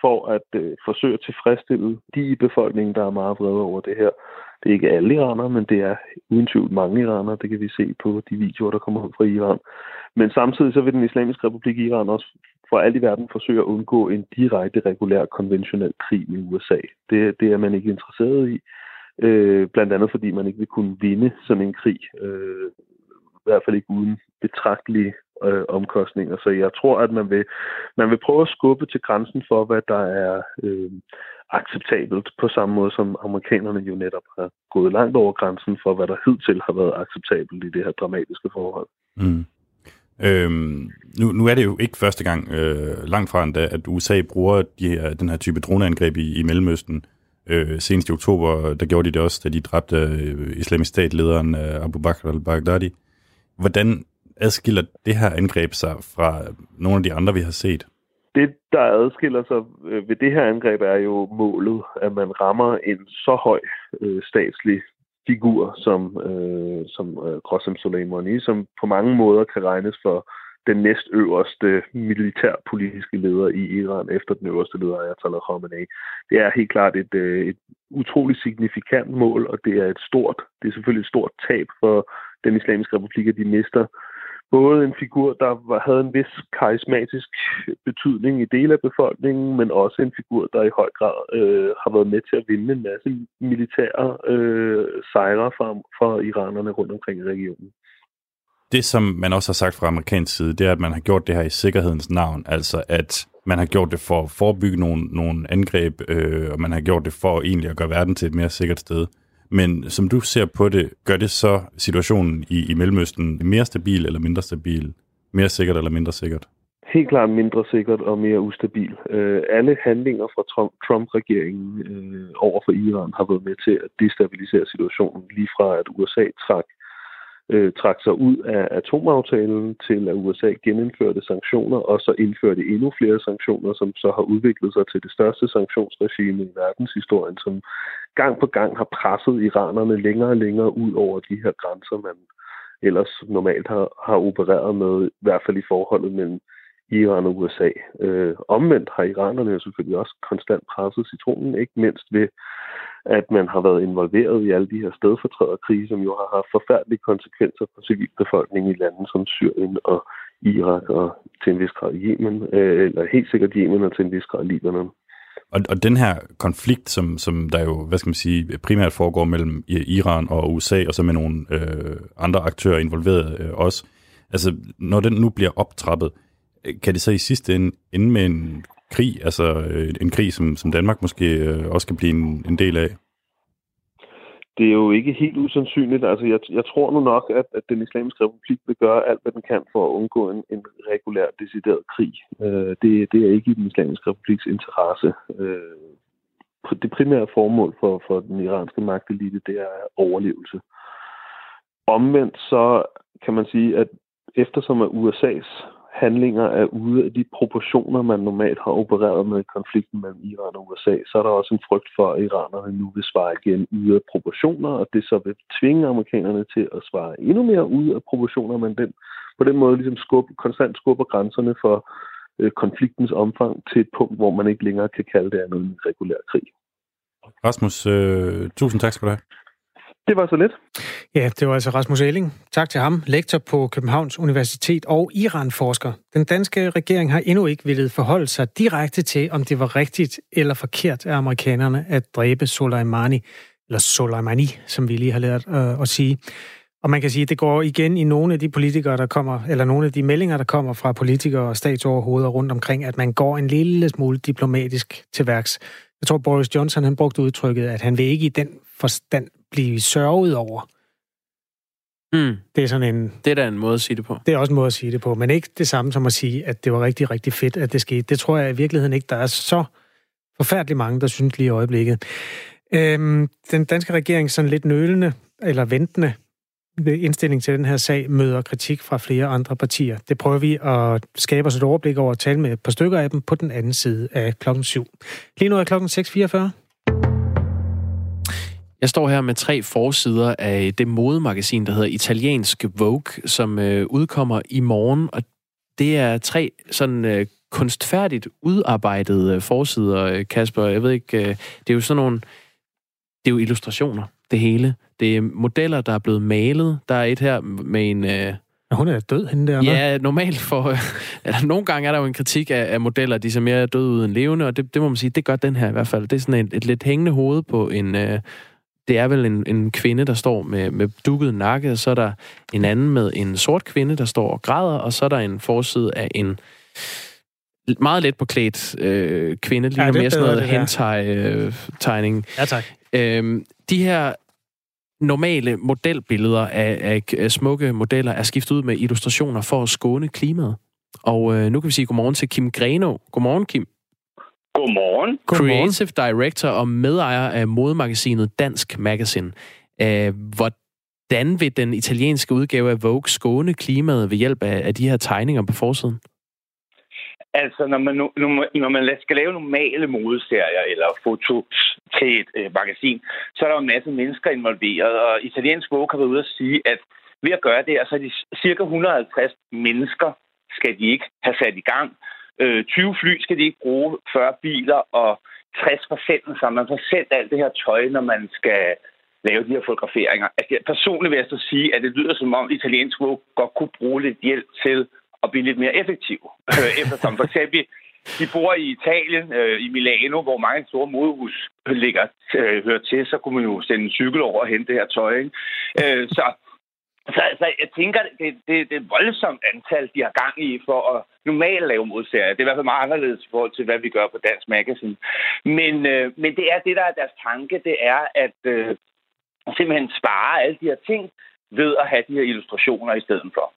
for at øh, forsøge at tilfredsstille de i befolkningen, der er meget vrede over det her. Det er ikke alle iranere, men det er uden tvivl mange iranere. Det kan vi se på de videoer, der kommer ud fra Iran. Men samtidig så vil den islamiske republik Iran også for alt i verden forsøge at undgå en direkte regulær konventionel krig med USA. Det, det er man ikke interesseret i. Øh, blandt andet fordi man ikke vil kunne vinde sådan en krig. Øh, I hvert fald ikke uden betragtelige øh, omkostninger. Så jeg tror, at man vil, man vil prøve at skubbe til grænsen for, hvad der er øh, acceptabelt, på samme måde som amerikanerne jo netop har gået langt over grænsen for, hvad der hidtil har været acceptabelt i det her dramatiske forhold. Mm. Øhm, nu, nu er det jo ikke første gang, øh, langt fra endda, at USA bruger de her, den her type droneangreb i, i Mellemøsten. Øh, senest i oktober, der gjorde de det også, da de dræbte øh, islamisk stat-lederen øh, Abu Bakr al-Baghdadi. Hvordan adskiller det her angreb sig fra nogle af de andre, vi har set? Det, der adskiller sig øh, ved det her angreb, er jo målet, at man rammer en så høj øh, statslig figur som, øh, som øh, Qasem Soleimani, som på mange måder kan regnes for den næstøverste militærpolitiske leder i Iran efter den øverste leder, Ayatollah Khamenei. Det er helt klart et, øh, et utroligt signifikant mål, og det er et stort, det er selvfølgelig et stort tab for den islamiske republik, at de mister både en figur, der havde en vis karismatisk betydning i dele af befolkningen, men også en figur, der i høj grad øh, har været med til at vinde en masse militære øh, sejre for, for iranerne rundt omkring i regionen. Det, som man også har sagt fra amerikansk side, det er, at man har gjort det her i sikkerhedens navn, altså at man har gjort det for at forebygge nogle, nogle angreb, øh, og man har gjort det for egentlig at gøre verden til et mere sikkert sted. Men som du ser på det, gør det så situationen i, i Mellemøsten mere stabil eller mindre stabil? Mere sikkert eller mindre sikkert? Helt klart mindre sikkert og mere ustabil. Øh, alle handlinger fra Trump-regeringen øh, over for Iran har været med til at destabilisere situationen, lige fra at USA trak øh, trak sig ud af atomaftalen til, at USA genindførte sanktioner, og så indførte endnu flere sanktioner, som så har udviklet sig til det største sanktionsregime i verdenshistorien, som gang på gang har presset iranerne længere og længere ud over de her grænser, man ellers normalt har, har opereret med, i hvert fald i forholdet mellem Iran og USA. Øh, omvendt har iranerne jo selvfølgelig også konstant presset citronen, ikke mindst ved at man har været involveret i alle de her stedfortræderkrige, som jo har haft forfærdelige konsekvenser for civilbefolkningen i lande som Syrien og Irak og til en vis grad Yemen, øh, eller helt sikkert Yemen og til en vis grad Libanon. Og, og den her konflikt, som, som der jo, hvad skal man sige, primært foregår mellem Iran og USA, og så med nogle øh, andre aktører involveret øh, også, altså når den nu bliver optrappet, øh, kan det så i sidste ende ende med en krig, altså øh, en krig, som, som Danmark måske øh, også kan blive en, en del af? Det er jo ikke helt usandsynligt. Altså, jeg, jeg tror nu nok, at, at den islamiske republik vil gøre alt, hvad den kan for at undgå en, en regulær, decideret krig. Øh, det, det er ikke i den islamiske republiks interesse. Øh, det primære formål for, for den iranske magtelite, det er overlevelse. Omvendt så kan man sige, at eftersom at USA's handlinger er ude af de proportioner, man normalt har opereret med konflikten mellem Iran og USA, så er der også en frygt for, at iranerne nu vil svare igen ude af proportioner, og det så vil tvinge amerikanerne til at svare endnu mere ude af proportioner, men den, på den måde ligesom skub, konstant skubber grænserne for øh, konfliktens omfang til et punkt, hvor man ikke længere kan kalde det andet en regulær krig. Rasmus, øh, tusind tak skal du have. Det var så lidt. Ja, det var altså Rasmus Elling. Tak til ham, lektor på Københavns Universitet og Iran-forsker. Den danske regering har endnu ikke ville forholde sig direkte til, om det var rigtigt eller forkert af amerikanerne at dræbe Soleimani, eller Soleimani, som vi lige har lært øh, at sige. Og man kan sige, at det går igen i nogle af de politikere, der kommer, eller nogle af de meldinger, der kommer fra politikere og statsoverhoveder rundt omkring, at man går en lille smule diplomatisk til værks. Jeg tror, Boris Johnson han brugte udtrykket, at han vil ikke i den forstand blive sørget over. Mm. Det er sådan en... Det er da en måde at sige det på. Det er også en måde at sige det på, men ikke det samme som at sige, at det var rigtig, rigtig fedt, at det skete. Det tror jeg i virkeligheden ikke. Der er så forfærdeligt mange, der synes lige i øjeblikket. Øhm, den danske regering sådan lidt nølende eller ventende indstilling til den her sag møder kritik fra flere andre partier. Det prøver vi at skabe os et overblik over at tale med et par stykker af dem på den anden side af klokken 7. Lige nu er klokken 6.44. Jeg står her med tre forsider af det modemagasin, der hedder Italiensk Vogue, som øh, udkommer i morgen, og det er tre sådan øh, kunstfærdigt udarbejdede øh, forsider, øh, Kasper. Jeg ved ikke, øh, det er jo sådan nogle, det er jo illustrationer, det hele. Det er modeller, der er blevet malet. Der er et her med en... Øh, hun er død, hende der. Ja, normalt for... eller nogle gange er der jo en kritik af, af modeller, de ser mere døde ud end levende, og det, det må man sige, det gør den her i hvert fald. Det er sådan et, et lidt hængende hoved på en... Øh, det er vel en, en kvinde, der står med, med dukket nakke, og så er der en anden med en sort kvinde, der står og græder, og så er der en forside af en meget let på klædt øh, kvinde, lige ja, mere sådan noget hentai-tegning. Øh, ja, tak. Øhm, de her normale modelbilleder af, af smukke modeller er skiftet ud med illustrationer for at skåne klimaet. Og øh, nu kan vi sige godmorgen til Kim Greno. Godmorgen, Kim. Godmorgen. Creative Director og medejer af modemagasinet Dansk Magazine. Æh, hvordan vil den italienske udgave af Vogue skåne klimaet ved hjælp af, af de her tegninger på forsiden? Altså, når man, når man skal lave normale modeserier eller fotos til et øh, magasin, så er der jo en masse mennesker involveret, og italiensk Vogue har været ude at sige, at ved at gøre det, altså de cirka 150 mennesker skal de ikke have sat i gang. Øh, 20 fly skal de ikke bruge, 40 biler og 60% forsendelser. Man får sendt alt det her tøj, når man skal lave de her fotograferinger. Altså, personligt vil jeg så sige, at det lyder som om italiensk Vogue godt kunne bruge lidt hjælp til at blive lidt mere effektiv. Øh, eftersom for eksempel, de bor i Italien, øh, i Milano, hvor mange store modehus ligger, øh, hører til, så kunne man jo sende en cykel over og hente det her tøj. Ikke? Øh, så, så, så jeg tænker, det, det, det er et voldsomt antal, de har gang i for at normalt lave modserier. Det er i hvert fald meget anderledes i forhold til, hvad vi gør på Dansk Magazine. Men, øh, men det er det, der er deres tanke, det er at øh, simpelthen spare alle de her ting ved at have de her illustrationer i stedet for.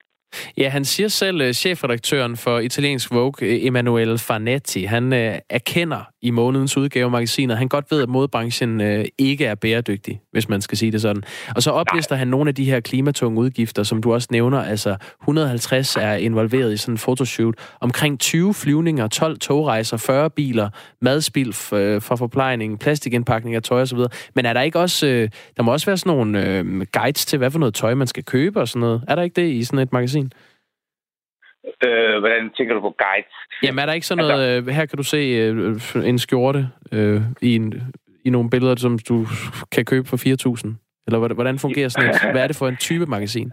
Ja, han siger selv, uh, chefredaktøren for italiensk Vogue, øh, Emanuele Farnetti, han uh, erkender i månedens udgave af magasinet, han godt ved, at modebranchen uh, ikke er bæredygtig, hvis man skal sige det sådan. Og så oplister Nej. han nogle af de her klimatunge udgifter, som du også nævner, altså 150 er involveret i sådan en fotoshoot, omkring 20 flyvninger, 12 togrejser, 40 biler, madspil for forplejning, plastikindpakning af tøj osv. Men er der ikke også, uh, der må også være sådan nogle uh, guides til, hvad for noget tøj man skal købe og sådan noget. Er der ikke det i sådan et magasin? Øh, hvordan tænker du på guides? Jamen er der ikke sådan noget, altså, her kan du se øh, en skjorte øh, i, en, i nogle billeder, som du kan købe for 4.000? Eller hvordan fungerer sådan et, hvad er det for en type magasin?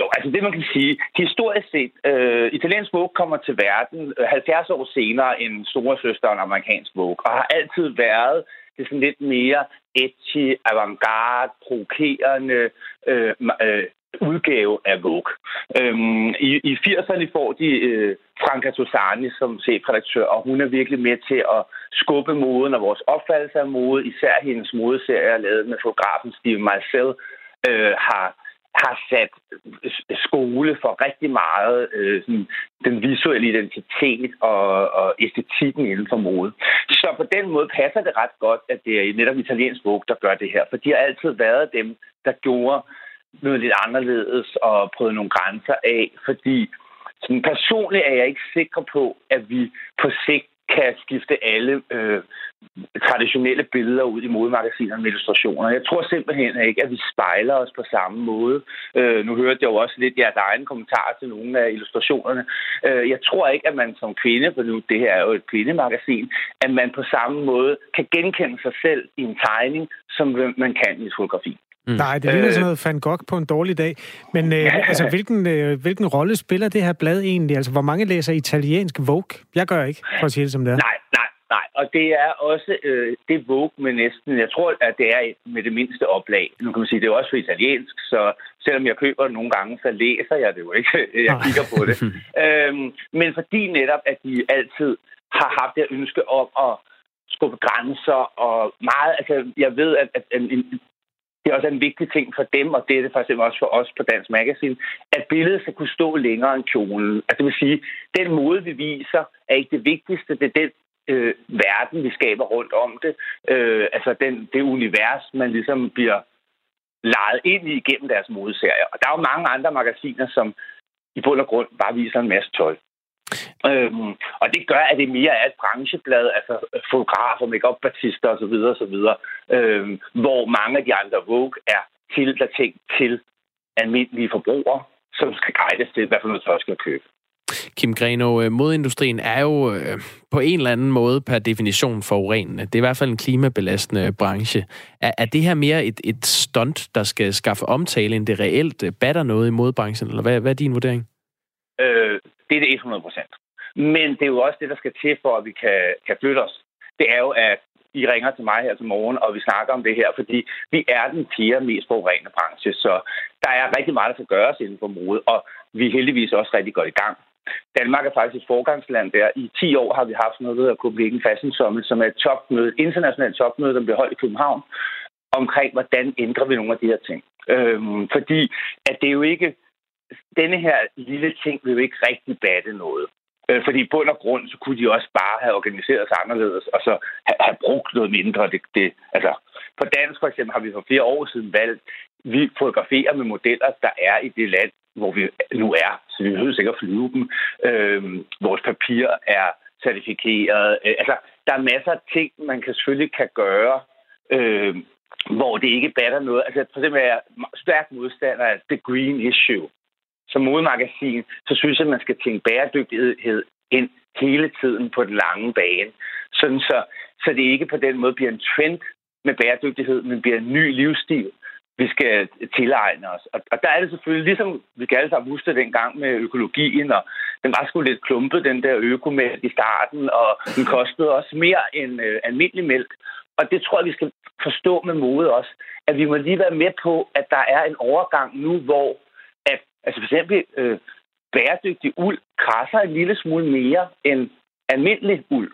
Jo, altså det man kan sige, historisk set, øh, italiensk Vogue kommer til verden 70 år senere end store søster og amerikansk Vogue, og har altid været det sådan lidt mere edgy, avantgarde, provokerende, øh, øh, udgave af Vogue. Øhm, I i 80'erne får de øh, Franca Tosani som chefredaktør, og hun er virkelig med til at skubbe moden og vores opfattelse af mode. Især hendes modeserier, lavet med fotografen Steve Marcel, øh, har har sat øh, skole for rigtig meget øh, sådan, den visuelle identitet og, og æstetikken inden for mode. Så på den måde passer det ret godt, at det er netop italiensk Vogue, der gør det her. For de har altid været dem, der gjorde noget lidt anderledes og prøvet nogle grænser af, fordi sådan personligt er jeg ikke sikker på, at vi på sigt kan skifte alle øh, traditionelle billeder ud i modemagasiner med illustrationer. Jeg tror simpelthen ikke, at vi spejler os på samme måde. Øh, nu hørte jeg jo også lidt jeres egen kommentar til nogle af illustrationerne. Øh, jeg tror ikke, at man som kvinde, for nu det her er jo et kvindemagasin, at man på samme måde kan genkende sig selv i en tegning, som man kan i et fotografi. Mm. Nej, det ligner øh, sådan noget Van Gogh på en dårlig dag. Men øh, ja. altså, hvilken, øh, hvilken rolle spiller det her blad egentlig? Altså, hvor mange læser italiensk Vogue? Jeg gør ikke, for at sige det som det er. Nej, nej, nej. Og det er også øh, det Vogue med næsten, jeg tror, at det er med det mindste oplag. Nu kan man sige, det er også for italiensk, så selvom jeg køber det nogle gange, så læser jeg det jo ikke. Jeg kigger på det. øhm, men fordi netop, at de altid har haft det ønske om at skubbe grænser og meget, altså jeg ved, at, at en, det er også en vigtig ting for dem, og det er det faktisk også for os på Dansk Magazine, at billedet skal kunne stå længere end kjolen. Altså det vil sige, den måde, vi viser, er ikke det vigtigste. Det er den øh, verden, vi skaber rundt om det. Øh, altså den, det univers, man ligesom bliver lejet ind i gennem deres modeserier. Og der er jo mange andre magasiner, som i bund og grund bare viser en masse tøj. Øhm, og det gør, at det mere er et brancheblad, altså fotografer, make-up-artister osv., osv., øhm, hvor mange af de andre Vogue er til, der tænkt til almindelige forbrugere, som skal guides til, hvad for noget tøj skal købe. Kim Greno, øh, modindustrien er jo øh, på en eller anden måde per definition forurenende. Det er i hvert fald en klimabelastende branche. Er, er det her mere et, et stunt, der skal skaffe omtale, end det reelt batter noget i modbranchen? Eller hvad, hvad er din vurdering? Øh, det er det 100 procent. Men det er jo også det, der skal til for, at vi kan, kan flytte os. Det er jo, at I ringer til mig her til morgen, og vi snakker om det her, fordi vi er den fjerde mest forurenende branche, så der er rigtig meget, der skal gøres inden for mode, og vi er heldigvis også rigtig godt i gang. Danmark er faktisk et forgangsland der. I 10 år har vi haft noget, der hedder Copenhagen Fashion Summit, som er et topmøde, et internationalt topmøde, der bliver holdt i København, omkring, hvordan ændrer vi nogle af de her ting. Øhm, fordi at det er jo ikke, denne her lille ting vil jo ikke rigtig batte noget. Øh, fordi i bund og grund, så kunne de også bare have organiseret sig anderledes, og så have, have brugt noget mindre. Det, det, altså, på dansk for eksempel har vi for flere år siden valgt, vi fotograferer med modeller, der er i det land, hvor vi nu er, så vi behøver sikkert flyve dem. Øh, vores papir er certificeret. Øh, altså, der er masser af ting, man kan selvfølgelig kan gøre, øh, hvor det ikke batter noget. Altså, for eksempel er jeg stærk modstander af The Green Issue. Som modemagasin, så synes jeg, at man skal tænke bæredygtighed ind hele tiden på den lange bane. Sådan så, så det ikke på den måde bliver en trend med bæredygtighed, men bliver en ny livsstil, vi skal tilegne os. Og, og der er det selvfølgelig, ligesom vi kan alle sammen huske den gang med økologien, og den var sgu lidt klumpet, den der økomælk i starten, og den kostede også mere end øh, almindelig mælk. Og det tror jeg, vi skal forstå med mode også, at vi må lige være med på, at der er en overgang nu, hvor altså for eksempel øh, bæredygtig uld krasser en lille smule mere end almindelig uld.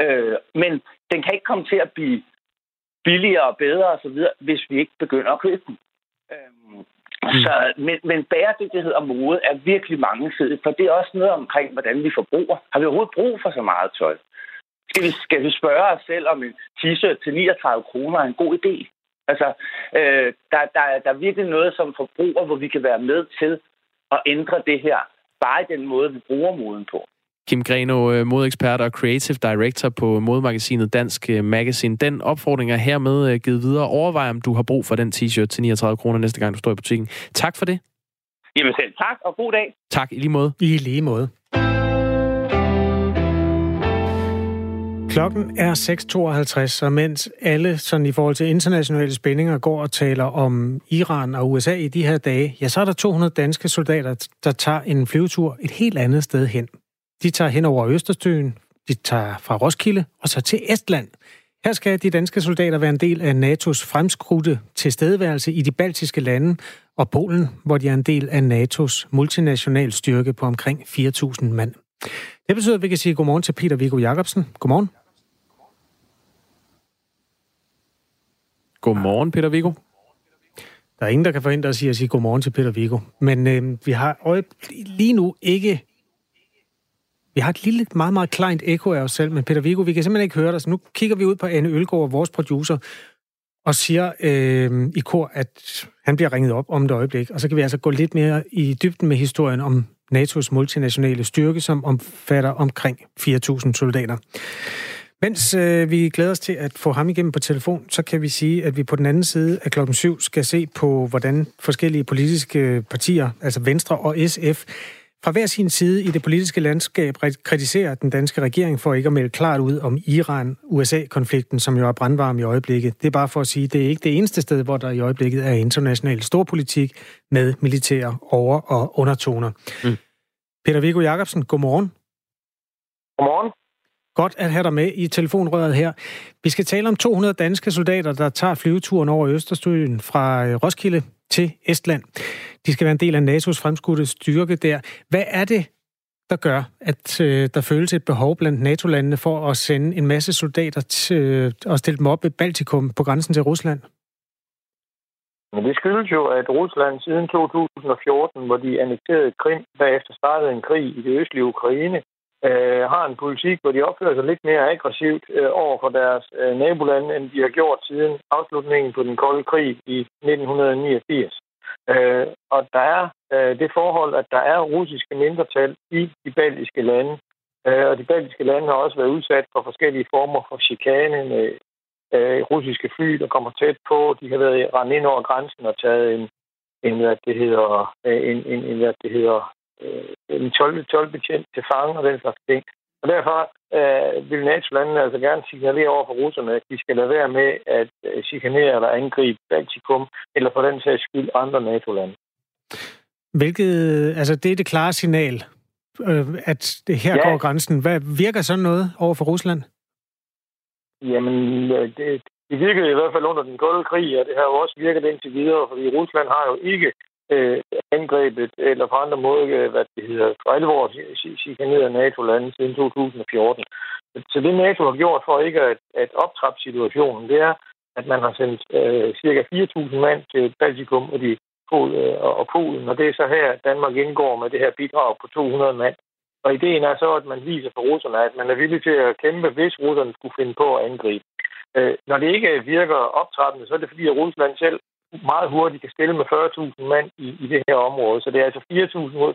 Øh, men den kan ikke komme til at blive billigere og bedre osv., hvis vi ikke begynder at købe den. Øh, mm. så, men, men bæredygtighed og mode er virkelig mange sider, for det er også noget omkring, hvordan vi forbruger. Har vi overhovedet brug for så meget tøj? Skal vi, skal vi spørge os selv, om en t-shirt til 39 kroner er en god idé? Altså, øh, der, der, der er virkelig noget som forbruger, hvor vi kan være med til at ændre det her, bare i den måde, vi bruger moden på. Kim Greno, øh, modekspert og creative director på modemagasinet Dansk øh, Magazine. Den opfordring er hermed øh, givet videre. Overvej, om du har brug for den t-shirt til 39 kroner næste gang, du står i butikken. Tak for det. Jamen selv tak, og god dag. Tak, i lige måde. I lige måde. Klokken er 6.52, og mens alle sådan i forhold til internationale spændinger går og taler om Iran og USA i de her dage, ja, så er der 200 danske soldater, der tager en flyvetur et helt andet sted hen. De tager hen over Østersøen, de tager fra Roskilde og så til Estland. Her skal de danske soldater være en del af NATO's fremskrudte tilstedeværelse i de baltiske lande og Polen, hvor de er en del af NATO's multinational styrke på omkring 4.000 mand. Det betyder, at vi kan sige godmorgen til Peter Viggo Jacobsen. Godmorgen. Godmorgen, Peter Viggo. Der er ingen, der kan forhindre os i at sige godmorgen til Peter Viggo. Men øh, vi har lige nu ikke vi har et lille, meget, meget kleint ekko af os selv, men Peter Viggo, vi kan simpelthen ikke høre dig, så nu kigger vi ud på Anne Ølgaard, vores producer, og siger øh, i kor, at han bliver ringet op om et øjeblik, og så kan vi altså gå lidt mere i dybden med historien om NATO's multinationale styrke, som omfatter omkring 4.000 soldater. Mens øh, vi glæder os til at få ham igennem på telefon, så kan vi sige, at vi på den anden side af klokken 7 skal se på, hvordan forskellige politiske partier, altså Venstre og SF, fra hver sin side i det politiske landskab kritiserer den danske regering for ikke at melde klart ud om Iran-USA-konflikten, som jo er brandvarm i øjeblikket. Det er bare for at sige, at det er ikke det eneste sted, hvor der i øjeblikket er international storpolitik med militære over- og undertoner. Mm. Peter Viggo Jacobsen, godmorgen. Godmorgen. Godt at have dig med i telefonrøret her. Vi skal tale om 200 danske soldater, der tager flyveturen over Østersøen fra øh, Roskilde til Estland. De skal være en del af NATO's fremskudte styrke der. Hvad er det, der gør, at øh, der føles et behov blandt NATO-landene for at sende en masse soldater til, øh, og stille dem op i Baltikum på grænsen til Rusland? Men det skyldes jo, at Rusland siden 2014, hvor de annekterede Krim, bagefter startede en krig i det østlige Ukraine, øh, har en politik, hvor de opfører sig lidt mere aggressivt øh, over for deres øh, nabolande, end de har gjort siden afslutningen på den kolde krig i 1989. Øh, og der er øh, det forhold, at der er russiske mindretal i de baltiske lande, øh, og de baltiske lande har også været udsat for forskellige former for chikane med øh, russiske fly, der kommer tæt på. De har været rendt ind over grænsen og taget en, en hvad det hedder, øh, en, en, en, hvad det hedder, øh, en 12, 12 betjent til fange og den slags ting. Og derfor øh, vil NATO-landene altså gerne signalere over for russerne, at de skal lade være med at øh, chikanere eller angribe Baltikum, eller for den sags skyld andre NATO-lande. Hvilket, altså det er det klare signal, øh, at det her ja. går grænsen. Hvad virker sådan noget over for Rusland? Jamen, øh, det, det virkede i hvert fald under den kolde krig, og det har jo også virket indtil videre, fordi Rusland har jo ikke øh, angrebet, eller på andre måder, øh, hvad det hedder, for alvor chikaneret NATO-lande siden 2014. Så det NATO har gjort for ikke at, at optrappe situationen, det er, at man har sendt øh, cirka 4.000 mand til Baltikum og, de, øh, og Polen, og det er så her, Danmark indgår med det her bidrag på 200 mand. Og ideen er så, at man viser for russerne, at man er villig til at kæmpe, hvis russerne skulle finde på at angribe. Øh, når det ikke virker optrappende, så er det fordi, at Rusland selv meget hurtigt kan stille med 40.000 mand i, i det her område. Så det er altså 4.000 mod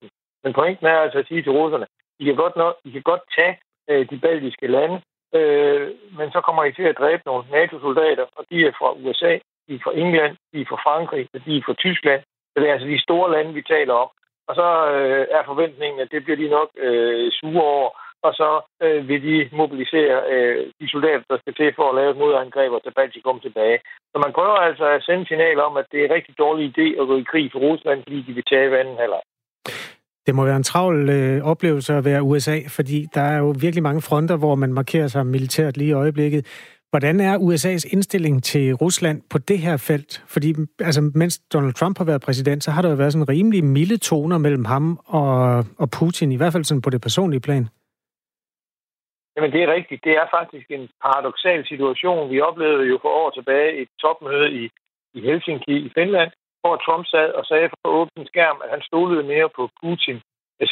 40.000. Men pointen er altså at sige til russerne, I kan godt, nok, I kan godt tage øh, de baltiske lande, øh, men så kommer I til at dræbe nogle NATO-soldater, og de er fra USA, de er fra England, de er fra Frankrig, og de er fra Tyskland. Så det er altså de store lande, vi taler om. Og så øh, er forventningen, at det bliver de nok øh, sure over, og så øh, vil de mobilisere øh, de soldater, der skal til for at lave et modangreb og tage Baltikum tilbage. Så man prøver altså at sende signal om, at det er en rigtig dårlig idé at gå i krig for Rusland, fordi de vil tage vandet halvleg. Det må være en travl øh, oplevelse at være USA, fordi der er jo virkelig mange fronter, hvor man markerer sig militært lige i øjeblikket. Hvordan er USA's indstilling til Rusland på det her felt? Fordi altså, mens Donald Trump har været præsident, så har der jo været sådan rimelig milde toner mellem ham og, og Putin, i hvert fald sådan på det personlige plan. Jamen, det er rigtigt. Det er faktisk en paradoxal situation. Vi oplevede jo for år tilbage et topmøde i, i Helsinki i Finland, hvor Trump sad og sagde for åben skærm, at han stolede mere på Putins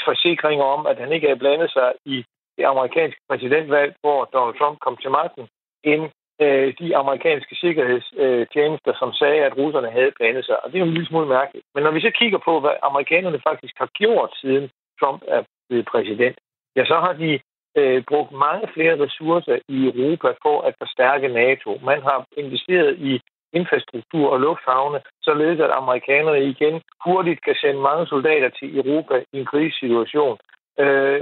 forsikringer om, at han ikke havde blandet sig i det amerikanske præsidentvalg, hvor Donald Trump kom til magten, end øh, de amerikanske sikkerhedstjenester, som sagde, at russerne havde blandet sig. Og det er jo en lille smule mærkeligt. Men når vi så kigger på, hvad amerikanerne faktisk har gjort, siden Trump er blevet præsident, ja, så har de øh, brugt mange flere ressourcer i Europa for at forstærke NATO. Man har investeret i infrastruktur og lufthavne, således at amerikanerne igen hurtigt kan sende mange soldater til Europa i en krisesituation. Øh,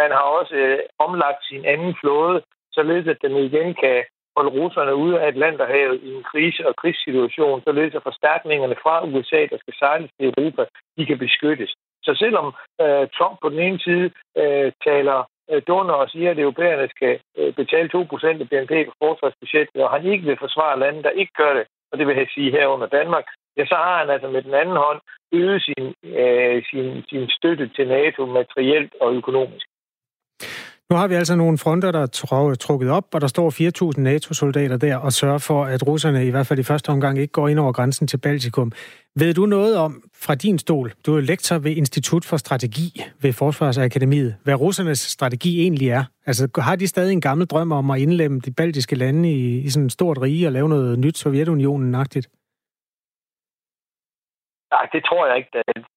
man har også øh, omlagt sin anden flåde, således at den igen kan holde russerne ude af Atlanterhavet i en krise- og krigssituation, således at forstærkningerne fra USA, der skal sejles til Europa, de kan beskyttes. Så selvom øh, Trump på den ene side øh, taler Øh, dunder og siger, at europæerne skal øh, betale 2% af BNP på forsvarsbudgettet, og han ikke vil forsvare lande, der ikke gør det, og det vil jeg sige herunder Danmark, ja, så har han altså med den anden hånd øget sin, øh, sin, sin støtte til NATO materielt og økonomisk. Nu har vi altså nogle fronter, der er trukket op, og der står 4.000 NATO-soldater der og sørger for, at russerne i hvert fald i første omgang ikke går ind over grænsen til Baltikum. Ved du noget om fra din stol, du er lektor ved Institut for Strategi ved Forsvarsakademiet, hvad russernes strategi egentlig er? Altså har de stadig en gammel drøm om at indlemme de baltiske lande i, i sådan et stort rige og lave noget nyt Sovjetunionen-agtigt? Nej, det tror jeg ikke.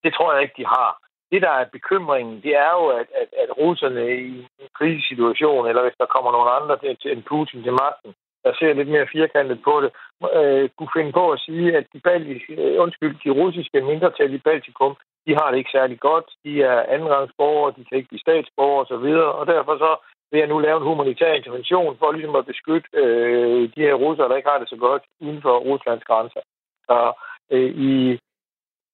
Det tror jeg ikke, de har det, der er bekymringen, det er jo, at, at, at russerne i en krisesituation, eller hvis der kommer nogen andre til, til en Putin til magten, der ser lidt mere firkantet på det, øh, kunne finde på at sige, at de, baltiske, øh, undskyld, de russiske mindretal i Baltikum, de har det ikke særlig godt. De er andenrangsborgere, de kan ikke blive statsborgere osv., og derfor så vil jeg nu lave en humanitær intervention for ligesom at beskytte øh, de her russere, der ikke har det så godt uden for Ruslands grænser. Så øh, i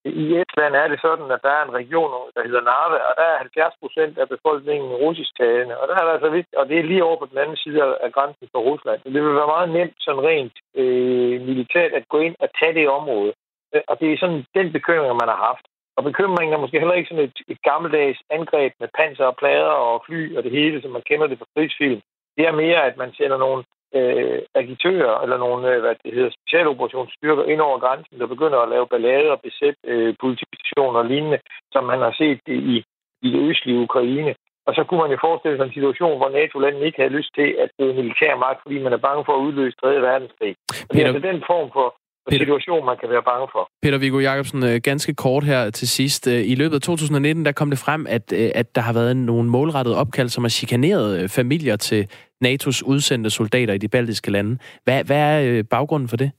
i Estland er det sådan, at der er en region, der hedder Narva, og der er 70 procent af befolkningen russisktalende. Og, der er altså vist, og det er lige over på den anden side af grænsen for Rusland. Så det vil være meget nemt sådan rent øh, militært at gå ind og tage det område. Øh, og det er sådan den bekymring, man har haft. Og bekymringen er måske heller ikke sådan et, et gammeldags angreb med panser og plader og fly og det hele, som man kender det fra krigsfilm. Det er mere, at man sender nogle øh, agitører eller nogle øh, hvad det hedder, specialoperationsstyrker ind over grænsen, der begynder at lave ballade og besætte øh, politistationer og lignende, som man har set i, i det østlige Ukraine. Og så kunne man jo forestille sig en situation, hvor NATO-landene ikke havde lyst til at bruge militær magt, fordi man er bange for at udløse 3. verdenskrig. Og det er altså den form for, for Peter, situation, man kan være bange for. Peter Viggo Jacobsen, øh, ganske kort her til sidst. Øh, I løbet af 2019, der kom det frem, at, øh, at der har været nogle målrettede opkald, som har chikaneret familier til NATO's udsendte soldater i de baltiske lande. Hvad, hvad er baggrunden for det?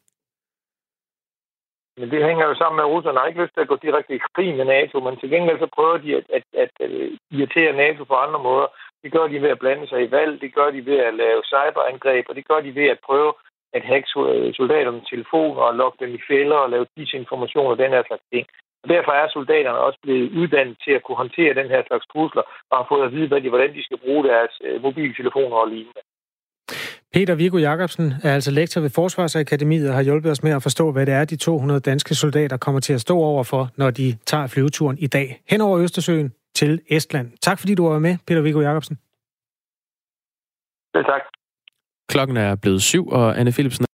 Men det hænger jo sammen med, at russerne har ikke lyst til at gå direkte i krig med NATO, men til gengæld så prøver de at, at, at, at irritere NATO på andre måder. Det gør de ved at blande sig i valg, det gør de ved at lave cyberangreb, og det gør de ved at prøve at hacke soldaterne telefoner og lokke dem i fælder og lave disinformation og den her slags ting. Og derfor er soldaterne også blevet uddannet til at kunne håndtere den her slags trusler og har fået at vide, hvad de, hvordan de skal bruge deres øh, mobiltelefoner og lignende. Peter Viggo Jacobsen er altså lektor ved Forsvarsakademiet og har hjulpet os med at forstå, hvad det er, de 200 danske soldater kommer til at stå over for, når de tager flyveturen i dag hen over Østersøen til Estland. Tak fordi du var med, Peter Viggo Jacobsen. Selv tak. Klokken er blevet syv, og Anne Philipsen